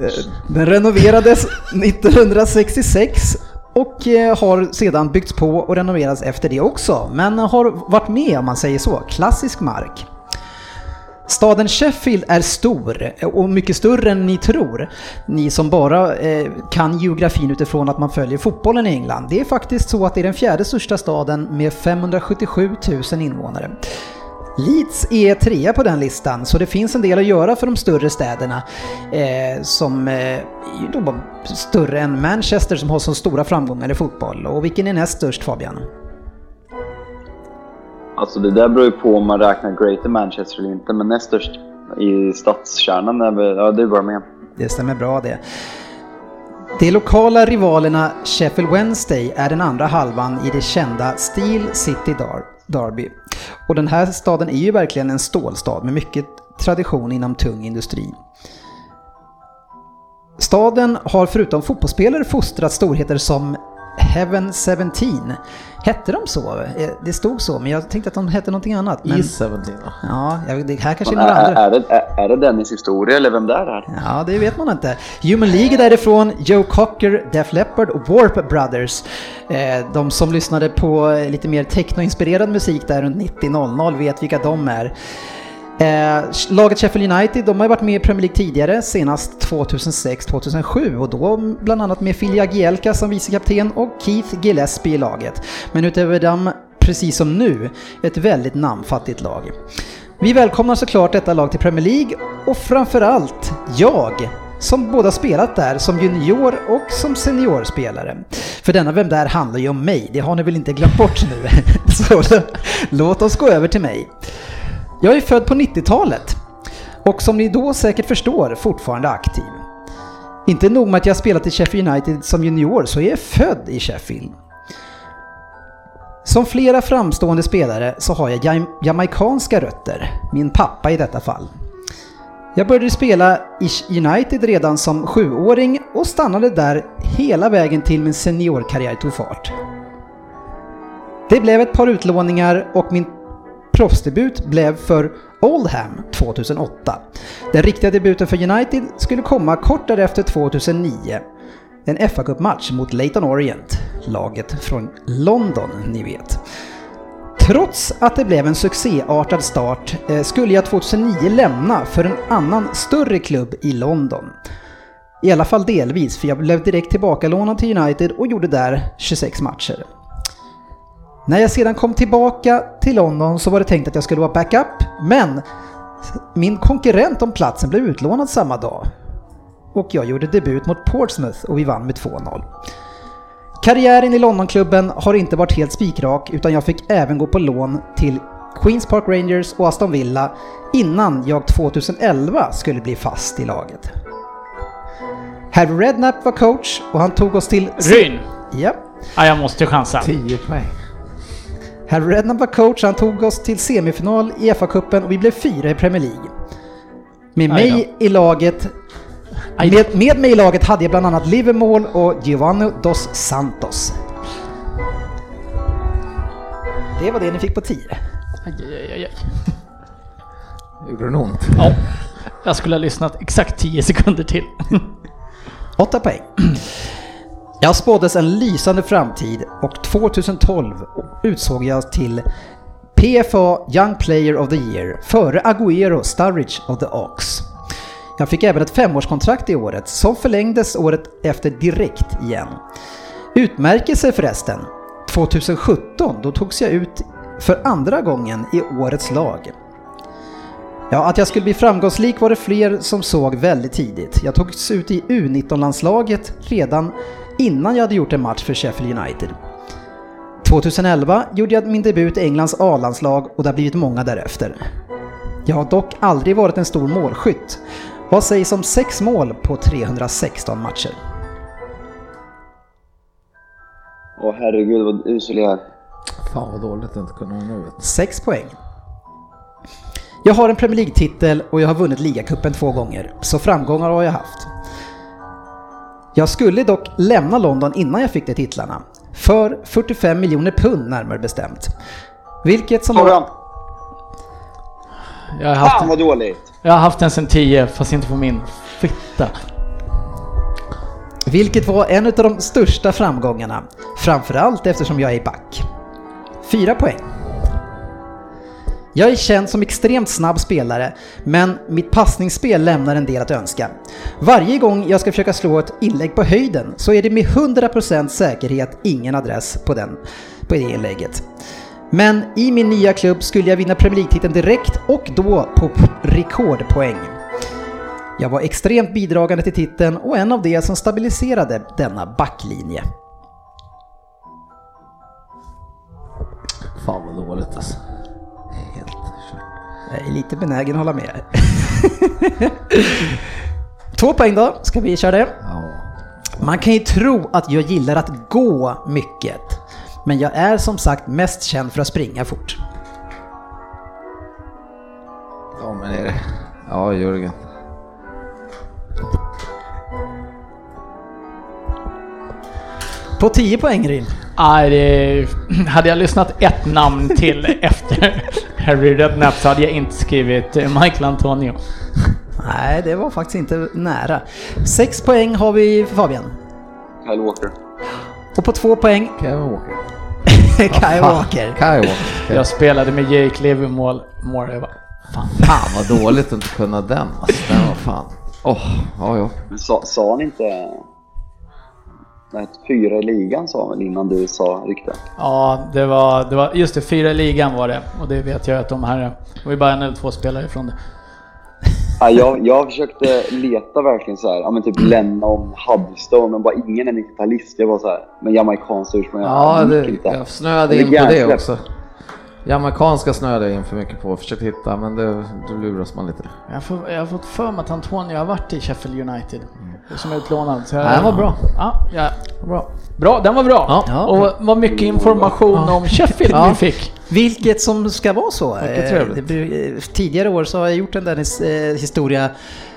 B: Eh, den renoverades 1966 och eh, har sedan byggts på och renoverats efter det också, men har varit med om man säger så, klassisk mark. Staden Sheffield är stor eh, och mycket större än ni tror. Ni som bara eh, kan geografin utifrån att man följer fotbollen i England. Det är faktiskt så att det är den fjärde största staden med 577 000 invånare. Leeds är trea på den listan, så det finns en del att göra för de större städerna eh, som eh, större än Manchester som har så stora framgångar i fotboll. Och vilken är näst störst Fabian?
E: Alltså det där beror ju på om man räknar Greater Manchester eller inte, men näst störst i stadskärnan är väl, ja det är Birmingham.
B: Det stämmer bra det. De lokala rivalerna Sheffield Wednesday är den andra halvan i det kända Steel City Dar- Derby. Och den här staden är ju verkligen en stålstad med mycket tradition inom tung industri. Staden har förutom fotbollsspelare fostrat storheter som Heaven 17. Hette de så? Eh, Det stod så, men jag tänkte att de hette någonting annat. Men,
D: Is 17 va?
B: ja, jag- det här kanske är
E: Är,
B: några andra.
E: är, det, är, är det Dennis historia eller vem det är?
B: Ja, det vet man inte. Human League är därifrån, Joe Cocker, Def Leppard och Warp Brothers. Eh, de som lyssnade på lite mer technoinspirerad musik där runt 90.00 vet vilka de är. Eh, laget Sheffield United, de har ju varit med i Premier League tidigare, senast 2006-2007 och då bland annat med Filja Gielka som vicekapten och Keith Gillespie i laget. Men utöver dem, precis som nu, ett väldigt namnfattigt lag. Vi välkomnar såklart detta lag till Premier League och framförallt jag som båda spelat där som junior och som seniorspelare. För denna Vem Där handlar ju om mig, det har ni väl inte glömt bort nu? Så låt oss gå över till mig. Jag är född på 90-talet och som ni då säkert förstår fortfarande aktiv. Inte nog med att jag spelat i Sheffield United som junior så är jag född i Sheffield. Som flera framstående spelare så har jag jam- jamaicanska rötter, min pappa i detta fall. Jag började spela i United redan som sjuåring och stannade där hela vägen till min seniorkarriär tog fart. Det blev ett par utlåningar och min proffsdebut blev för Oldham 2008. Den riktiga debuten för United skulle komma kort därefter 2009. En fa Cup-match mot Leighton Orient, laget från London ni vet. Trots att det blev en succéartad start eh, skulle jag 2009 lämna för en annan större klubb i London. I alla fall delvis, för jag blev direkt tillbakalånad till United och gjorde där 26 matcher. När jag sedan kom tillbaka till London så var det tänkt att jag skulle vara backup, men min konkurrent om platsen blev utlånad samma dag. Och jag gjorde debut mot Portsmouth och vi vann med 2-0. Karriären i Londonklubben har inte varit helt spikrak utan jag fick även gå på lån till Queens Park Rangers och Aston Villa innan jag 2011 skulle bli fast i laget. Harry Redknapp var coach och han tog oss till...
C: Ryn!
B: Ja.
C: Ja, jag måste chansa.
D: 10 poäng.
B: Harry Redknapp var coach, han tog oss till semifinal i FA-cupen och vi blev fyra i Premier League. Med mig i laget med, med mig i laget hade jag bland annat Livermore och Giovanni dos Santos. Det var det ni fick på 10.
C: Aj, aj, aj, aj.
D: Gjorde den ont?
C: Ja, jag skulle ha lyssnat exakt 10 sekunder till.
B: 8 poäng. Jag spåddes en lysande framtid och 2012 utsåg jag till PFA Young Player of the Year före Agüero Sturridge of the Ox. Jag fick även ett femårskontrakt i året som förlängdes året efter direkt igen. Utmärkelse förresten. 2017 då togs jag ut för andra gången i årets lag. Ja, att jag skulle bli framgångsrik var det fler som såg väldigt tidigt. Jag togs ut i U19-landslaget redan innan jag hade gjort en match för Sheffield United. 2011 gjorde jag min debut i Englands A-landslag och det har blivit många därefter. Jag har dock aldrig varit en stor målskytt. Vad sägs om sex mål på 316 matcher?
E: Åh herregud vad usel jag är.
D: Fan vad dåligt att inte kunna nå ut.
B: 6 poäng. Jag har en Premier League-titel och jag har vunnit ligacupen två gånger, så framgångar har jag haft. Jag skulle dock lämna London innan jag fick de titlarna. För 45 miljoner pund närmare bestämt. Vilket som var...
C: Jag har haft,
E: Fan vad dåligt!
C: jag har haft den sen 10, fast inte på min fitta.
B: Vilket var en av de största framgångarna. Framförallt eftersom jag är back. Fyra poäng. Jag är känd som extremt snabb spelare, men mitt passningsspel lämnar en del att önska. Varje gång jag ska försöka slå ett inlägg på höjden så är det med 100% säkerhet ingen adress på, den, på det inlägget. Men i min nya klubb skulle jag vinna Premier League-titeln direkt och då på rekordpoäng. Jag var extremt bidragande till titeln och en av de som stabiliserade denna backlinje.
D: Fan vad dåligt alltså.
B: Jag är lite benägen att hålla med. Två poäng då, ska vi köra det? Man kan ju tro att jag gillar att gå mycket. Men jag är som sagt mest känd för att springa fort.
D: ja men är det. Ja Jörgen.
B: På 10 poäng Ryn.
C: Nej, det, hade jag lyssnat ett namn till efter Harry Redknapp så hade jag inte skrivit eh, Michael Antonio.
B: Nej, det var faktiskt inte nära. 6 poäng har vi för Fabian.
E: Kyle Walker.
B: Och på 2 poäng
D: Kevin Walker.
B: Kai Walker.
D: Kyle Walker.
C: Jag spelade med Jake Livermore. More, jag bara, fan.
D: Fan vad dåligt att inte kunna den alltså. Den var fan. Åh, ja ja.
E: Men sa, sa han inte... Nej, fyra i ligan sa han väl innan du sa ryktet?
C: Ja, det var, det var, just det, fyra i ligan var det. Och det vet jag att de här, det var ju bara en eller två spelare ifrån det.
E: Ja, jag, jag försökte leta verkligen så här, ja men typ Lennon, Hubstone, men bara ingen är 90-talist. Jag var så här, men jamaicanskt ursprung,
D: Ja,
E: jag
D: det,
E: gick inte.
D: jag snöade in på det också. Jamaicanska snöade jag in för mycket på. Försökte hitta, men det, då luras man lite.
C: Jag, får, jag har fått för mig att Antonio har varit i Sheffield United. Som är utlånad. Så jag,
D: Ja, den var bra.
C: Ja, ja,
D: Bra.
C: bra, den var bra.
B: Ja.
C: Och vad mycket information om Sheffield
B: Ja.
C: vi fick.
B: Vilket som ska vara så. Eh, Tidigare år så har jag gjort en där eh, historia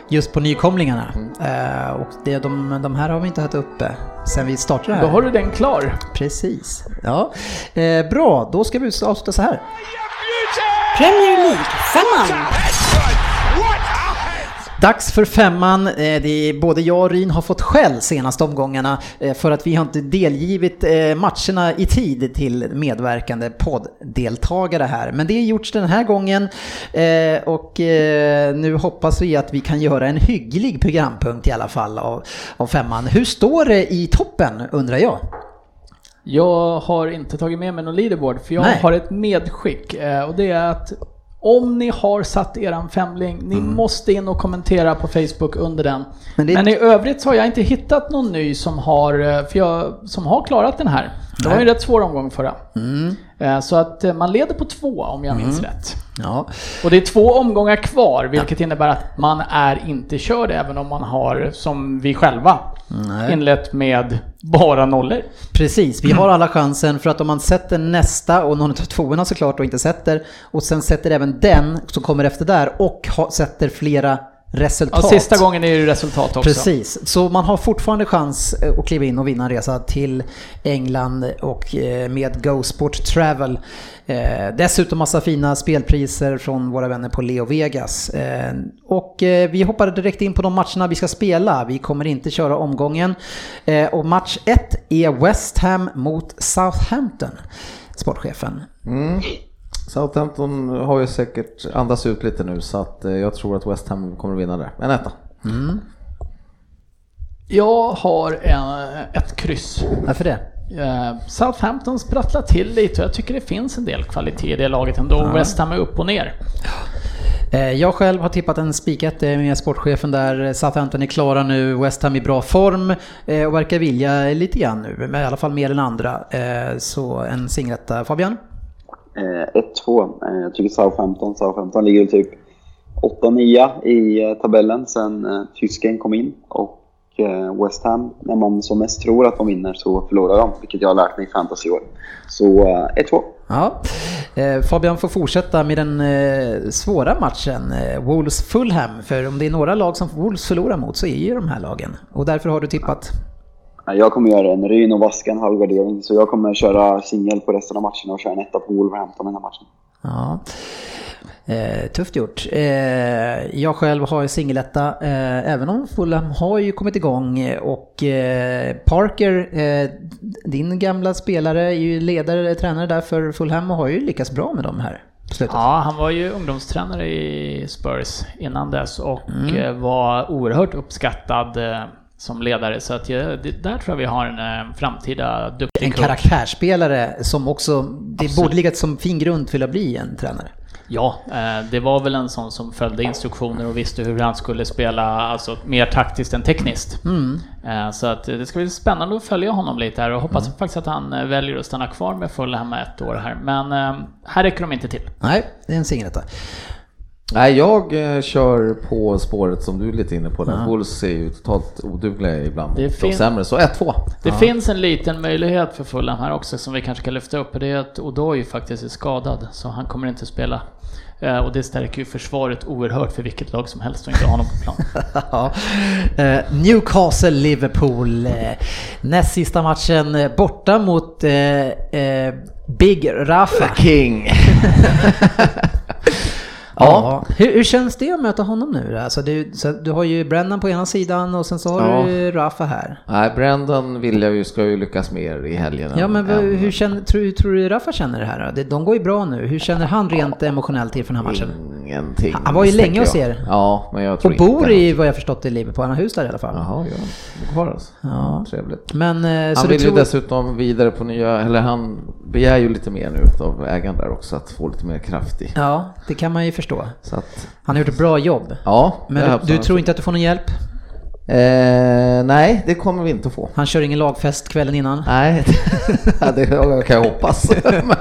B: just på nykomlingarna. Eh, Och det, de, de här har vi inte haft uppe sen vi startade här.
C: Då har du den klar.
B: Precis. Ja. Eh, bra, då ska vi avsluta så här.
A: Premier League-femman.
B: Dags för femman. Eh, Det är, både jag och Ryn har fått skäll senaste omgångarna eh, för att vi har inte delgivit eh, matcherna i tid till medverkande podddeltagare här. Men det är gjorts den här gången och nu hoppas vi att vi kan göra en hygglig programpunkt i alla fall av, av femman. Hur står det i toppen undrar jag?
C: Jag har inte tagit med mig någon leaderboard för jag
B: Nej.
C: har ett medskick och det är att om ni har satt eran femling, ni måste in och kommentera på Facebook under den.
B: Men
C: Men,
B: det-
C: i övrigt så har jag inte hittat någon ny som har, eh, för jag, som har klarat den här. Det var ju en rätt svår omgång förra. Eh, Så att eh, man leder på två om jag minns rätt.
B: Ja,
C: Och det är två omgångar kvar, vilket innebär att man är inte körd även om man har, som vi själva,
B: Nej.
C: inlett med bara nollor.
B: Precis, vi har alla chansen för att om man sätter nästa och någon av tvåorna såklart och inte sätter och sen sätter även den som kommer efter där och sätter flera
C: Ja,
B: resultat.
C: sista gången är det ju resultat också.
B: Precis, så man har fortfarande chans eh, att kliva in och vinna en resa till England och eh, med Go Sport Travel. Eh, Dessutom massa fina spelpriser från våra vänner på Leo Vegas. Och vi hoppade direkt in på de matcherna vi ska spela. Vi kommer inte köra omgången. Och match 1 är West Ham mot Southampton, sportchefen.
D: Southampton har ju säkert andats ut lite nu så att eh, jag tror att West Ham kommer att vinna där. En etta.
C: Jag har en, ett kryss.
B: Varför det?
C: Eh, Southampton sprattlar till lite och jag tycker det finns en del kvalitet i det laget ändå. West Ham är upp och ner.
B: Eh, Jag själv har tippat en spikat med sportchefen där. Southampton är klara nu, West Ham i bra form och verkar vilja lite grann nu, men i alla fall mer än andra. Så en singeletta. Fabian?
E: Eh, 1-2. Eh, jag tycker Southampton, Southampton ligger typ 8-9 i eh, tabellen sen eh, tysken kom in. Och eh, West Ham, när man som mest tror att de vinner så förlorar de, vilket jag har lärt mig i fantasy i år. Så eh, 1-2.
B: Ja. Fabian får fortsätta med den svåra matchen, Wolves-Fulham. För om det är några lag som Wolves förlorar mot så är ju de här lagen. Och därför har du tippat.
E: Jag kommer göra en Ryn och vaska en halvgardering, så jag kommer köra singel på resten av matcherna och köra en etta på Wolverhampton den här matchen.
B: Ja. Eh, tufft gjort. Eh, jag själv har singeletta, eh, även om Fulham har ju kommit igång och eh, Parker, eh, din gamla spelare, är ju ledare, tränare där för Fulham och har ju lyckats bra med dem här slutet.
C: Ja, han var ju ungdomstränare i Spurs innan dess och eh, var oerhört uppskattad eh, som ledare. Så att jag, det, där tror jag vi har en eh, framtida duktig
B: En
C: coach.
B: karaktärsspelare som också, det
C: Absolut.
B: borde ligga som fin grund till att bli en tränare.
C: Ja, eh, det var väl en sån som följde instruktioner och visste hur han skulle spela, alltså mer taktiskt än tekniskt. Eh, Så att det ska bli spännande att följa honom lite här och hoppas faktiskt att han eh, väljer att stanna kvar med Fulham ett år här. Men eh, här räcker de inte till.
B: Nej, det är en singeletta.
D: Nej, jag eh, kör på spåret som du är lite inne på där. Wolves är ju totalt odugliga ibland.
C: Det fin-
D: sämre, så 1-2.
C: Det finns en liten möjlighet för Fulham här också som vi kanske kan lyfta upp och det är att Odoi faktiskt är skadad så han kommer inte spela. Eh, Och det stärker ju försvaret oerhört för vilket lag som helst att inte ha honom på plan.
B: Ja. Eh, Newcastle-Liverpool. Näst sista matchen borta mot Big Rafa.
D: King!
B: Ja. Hur, hur känns det att möta honom nu? Alltså du, så du har ju Brennan på ena sidan och sen så har
D: Ja.
B: du Rafa här.
D: Nej, Brandon vill jag ju, ska ju lyckas mer i helgen.
B: Ja men
D: än-
B: hur känner, tror, tror du Rafa känner det här då? De går ju bra nu. Hur känner han rent emotionellt inför den här matchen?
D: Ingenting.
B: Han var ju länge hos er.
D: Ja, men jag tror
B: Och bor i vad jag förstått i Liverpool, han har hus där i alla fall.
D: Jaha, ja. Kvar alltså.
B: Ja.
D: Trevligt.
B: Men eh, så
D: Han vill
B: tror...
D: ju dessutom vidare på nya, eller han begär ju lite mer nu av ägaren där också, att få lite mer kraft i.
B: Ja, det kan man ju förstå.
D: Så att,
B: Han har gjort ett bra jobb.
D: ja.
B: Men du, du tror inte att du får någon hjälp?
D: Eh, nej, det kommer vi inte att få.
B: Han kör ingen lagfest kvällen innan?
D: Nej, det kan jag hoppas. Men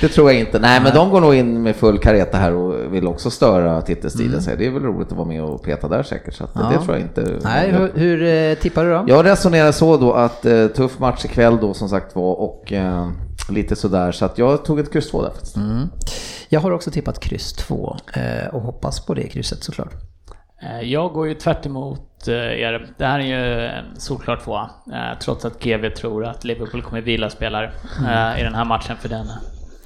D: det tror jag inte. Nej, men de går nog in med full kareta här och vill också störa titelstriden. Så det är väl roligt att vara med och peta där säkert. Så
B: Mm. Ja.
D: det tror jag inte.
B: Nej, hur, hur eh, tippar du då?
D: Jag resonerar så då att eh, tuff match ikväll då som sagt var och eh, lite sådär. Så att jag tog ett kryss två där faktiskt.
B: Mm. Jag har också tippat kryss 2 eh, och hoppas på det krysset såklart.
C: Eh, Jag går ju tvärt emot eh, er. Det här är ju en solklar tvåa. Trots att GV tror att Liverpool kommer vila spelare eh, i den här matchen för den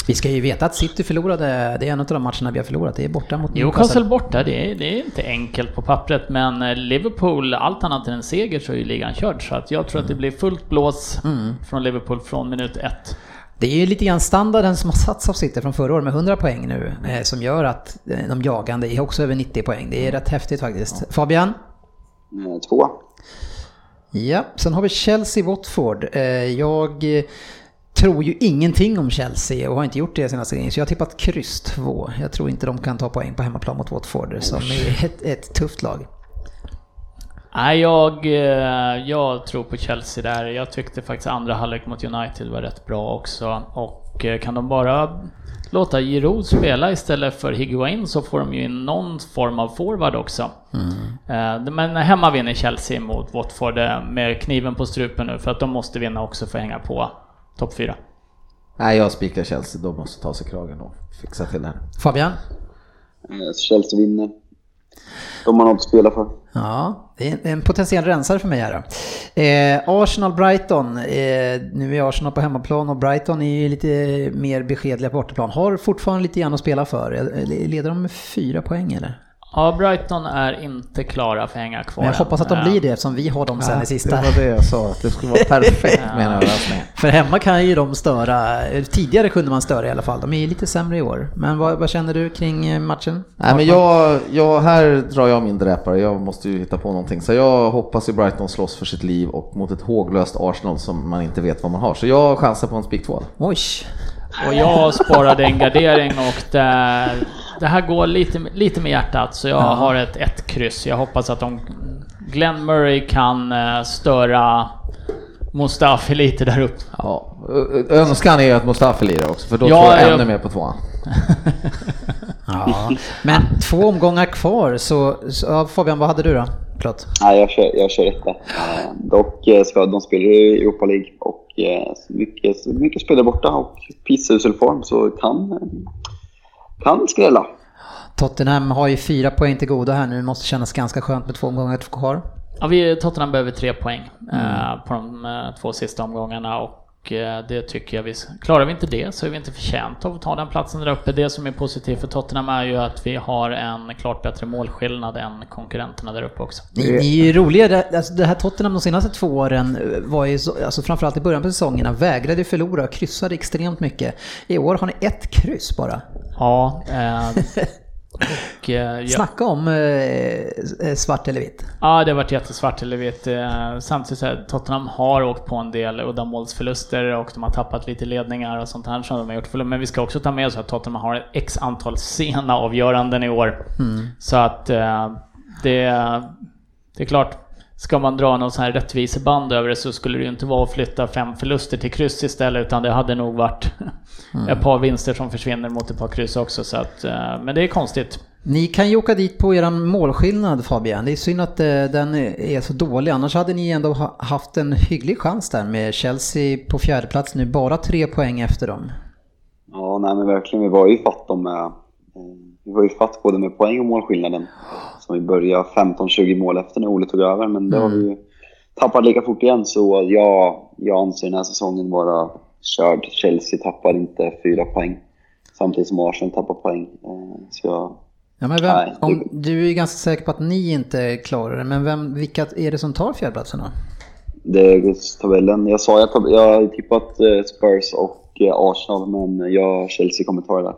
B: Vi ska ju veta att City förlorade, det är en av de matcherna vi har förlorat, det är borta mot
C: Newcastle borta, det är, det är inte enkelt på pappret, men Liverpool, allt annat än en seger så är ju ligan körd. Så att jag tror att det blir fullt blås
B: Mm.
C: från Liverpool från minut ett.
B: Det är ju lite grann standarden som har satts av City från förra året med 100 poäng nu, eh, som gör att eh, de jagande är också över 90 poäng. Det är rätt häftigt faktiskt. Fabian?
E: Eh, Två.
B: Ja, sen har vi Chelsea-Watford. Eh, Jag tror ju ingenting om Chelsea och har inte gjort det senaste gången, så jag har tippat kryss 2. Jag tror inte de kan ta poäng på hemmaplan mot Watford, som är ett, ett tufft lag.
C: Nej, jag, eh, jag tror på Chelsea där. Jag tyckte faktiskt andra halvlek mot United var rätt bra också. Och eh, kan de bara låta Giroud spela istället för Higuain så får de ju in någon form av forward också. Eh, Men hemma vinner Chelsea mot Watford med kniven på strupen nu för att de måste vinna också för att hänga på topp 4.
D: Nej, jag spikar Chelsea. De måste ta sig kragen och fixa till det här.
B: Fabian?
E: Chelsea vinner. De har något att spela för.
B: Ja, det är en potentiell rensare för mig här då. Eh, Arsenal-Brighton. Eh, nu är Arsenal på hemmaplan och Brighton är ju lite mer beskedliga på bortaplan. Har fortfarande lite grann att spela för. Leder de med fyra poäng eller?
C: Ja, Brighton är inte klara för att hänga kvar
B: Men jag hoppas att de
C: Eh,
B: blir det eftersom vi har dem sen i sista.
D: Det var det jag sa, att det skulle vara perfekt med en överraskning.
B: För hemma kan ju de störa, tidigare kunde man störa i alla fall. De är ju lite sämre i år. Men vad, vad känner du kring eh, matchen?
D: Nej men jag, jag, här drar jag min dräpare, jag måste ju hitta på någonting. Så jag hoppas ju Brighton slåss för sitt liv och mot ett håglöst Arsenal som man inte vet vad man har. Så jag chansar på en spik 2.
B: Oj!
C: Och jag sparade en gardering och det, det här går lite, lite med hjärtat så jag har ett ett kryss. Jag hoppas att de, Glenn Murray kan eh, störa Mustafi lite där uppe.
D: Ja, önskan är ju att Mustafi lirar också, för då
C: Ja,
D: tror jag
C: jag-
D: ännu mer på tvåan.
B: Ja. Men två omgångar kvar så, så ja, Fabian vad hade du då? Förlåt.
E: Nej, jag kör, jag kör etta. Eh, dock eh, ska de spela i Europa League och mycket, mycket spelare borta och pissusel form så kan, kan skrälla.
B: Tottenham har ju fyra poäng till goda här nu, måste kännas ganska skönt med två omgångar kvar.
C: Ja, vi, Tottenham behöver tre poäng eh, på de eh, två sista omgångarna och eh, det tycker jag vi... Klarar vi inte det så är vi inte förtjänta av att ta den platsen där uppe. Det som är positivt för Tottenham är ju att vi har en klart bättre målskillnad än konkurrenterna där uppe också.
B: Ni, ni är ju roliga, det- alltså det här Tottenham de senaste två åren eh, var ju, så, alltså framförallt i början på säsongerna, vägrade ju förlora, kryssade extremt mycket. I år har ni ett kryss bara.
C: Ja, eh, och, eh.
B: Snacka om eh, eh, svart eller vitt.
C: Ja, det har varit jättesvart eller vet. eh, Samtidigt så här, Tottenham har åkt på en del uddamålsförluster och de har tappat lite ledningar och sånt här som de har gjort. Men vi ska också ta med oss att Tottenham har ett x antal sena avgöranden i år. Så att eh, det, det är klart, ska man dra någon sån här rättviseband över det så skulle det ju inte vara att flytta fem förluster till kryss istället utan det hade nog varit ett par vinster som försvinner mot ett par kryss också. Så att, eh, men det är konstigt.
B: Ni kan ju åka dit på eran målskillnad Fabian. Det är synd att eh, den är så dålig. Annars hade ni ändå ha- haft en hygglig chans där med Chelsea på fjärde plats nu. Bara tre poäng efter dem.
E: Ja, nej men verkligen. Vi var ju fatt dem med... eh, Vi var ju fatt både med poäng och målskillnaden. Som vi började 15-20 mål efter när Ole tog över. Men det har vi ju tappat lika fort igen. Så jag, jag anser den här säsongen vara körd. Chelsea tappar inte fyra poäng. Samtidigt som Arsenal tappar poäng. Eh, Så jag,
B: Ja, men vem,
E: Nej,
B: om, du är ju ganska säker på att ni inte klarar det, men vem, vilka är det som tar fjärdeplatsen då?
E: det är tabellen. Jag sa jag, jag tippat eh, Spurs och eh, Arsenal. Men jag, Chelsea kommer ta det där.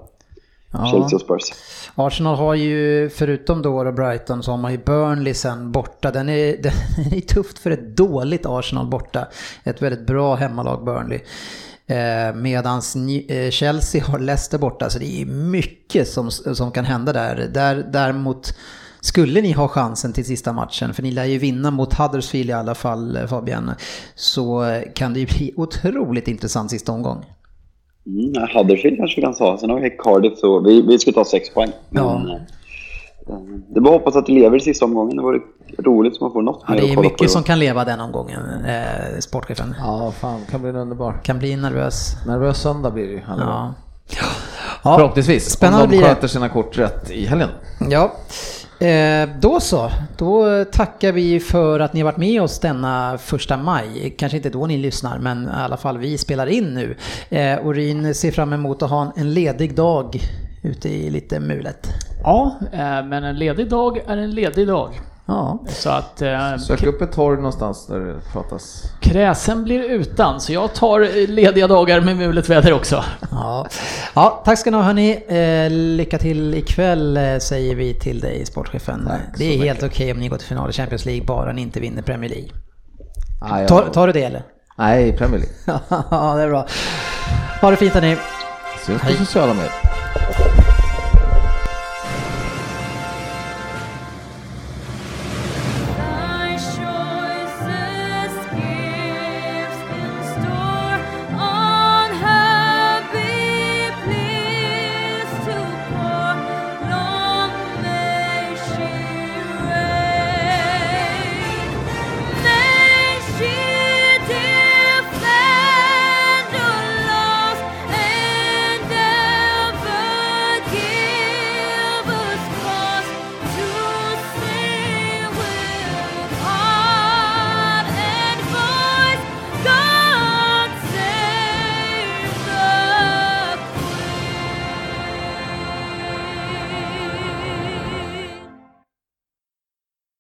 E: Chelsea och Spurs.
B: Arsenal har ju, förutom då och Brighton, så har man ju Burnley sen borta. Den är, den är tufft för ett dåligt Arsenal borta. Ett väldigt bra hemmalag Burnley. Eh, medans Ni- eh, Chelsea har Leicester borta, så det är mycket som, som kan hända där. där. Däremot skulle ni ha chansen till sista matchen, för ni lär ju vinna mot Huddersfield i alla fall eh, Fabian, så eh, kan det ju bli otroligt intressant sista omgång.
E: Mm, Huddersfield kanske vi kan ta. Sen har vi Cardiff, så vi, vi ska ta sex poäng. Men,
B: Ja.
E: eh, eh, Det bara hoppas att det lever i sista omgången. Det vore roligt om man får något
B: Ja,
E: mer
B: det är mycket som kan leva den omgången, eh, sportchefen.
D: Ja, fan, kan bli en underbar.
B: Kan bli nervös.
D: Nervös söndag blir det ju.
B: Ja. Ja,
D: Förhoppningsvis.
B: Spännande
D: om
B: blir
D: de
B: det.
D: sköter sina kort rätt i helgen.
B: Ja, eh, då så. Då tackar vi för att ni har varit med oss denna första maj. Kanske inte då ni lyssnar, men i alla fall vi spelar in nu. Eh, Orin ser fram emot att ha en- ledig dag ute i lite mulet.
C: Ja, eh, men en ledig dag är en ledig dag.
B: Ja,
C: Så att eh,
D: Sök upp ett torg någonstans där det pratas.
C: kräsen blir utan, så jag tar eh, lediga dagar med mulet väder också.
B: ja. ja tack ska ni ha hörni. Eh, lycka till ikväll eh, säger vi till dig sportchefen.
D: Tack
B: det är helt okej om ni går till final i Champions League bara ni inte vinner Premier League.
D: Ah, ja.
B: Tar, tar du det eller?
D: Nej, Premier League.
B: ja, det är bra. Ha det fint hörni.
D: Syns på sociala medier.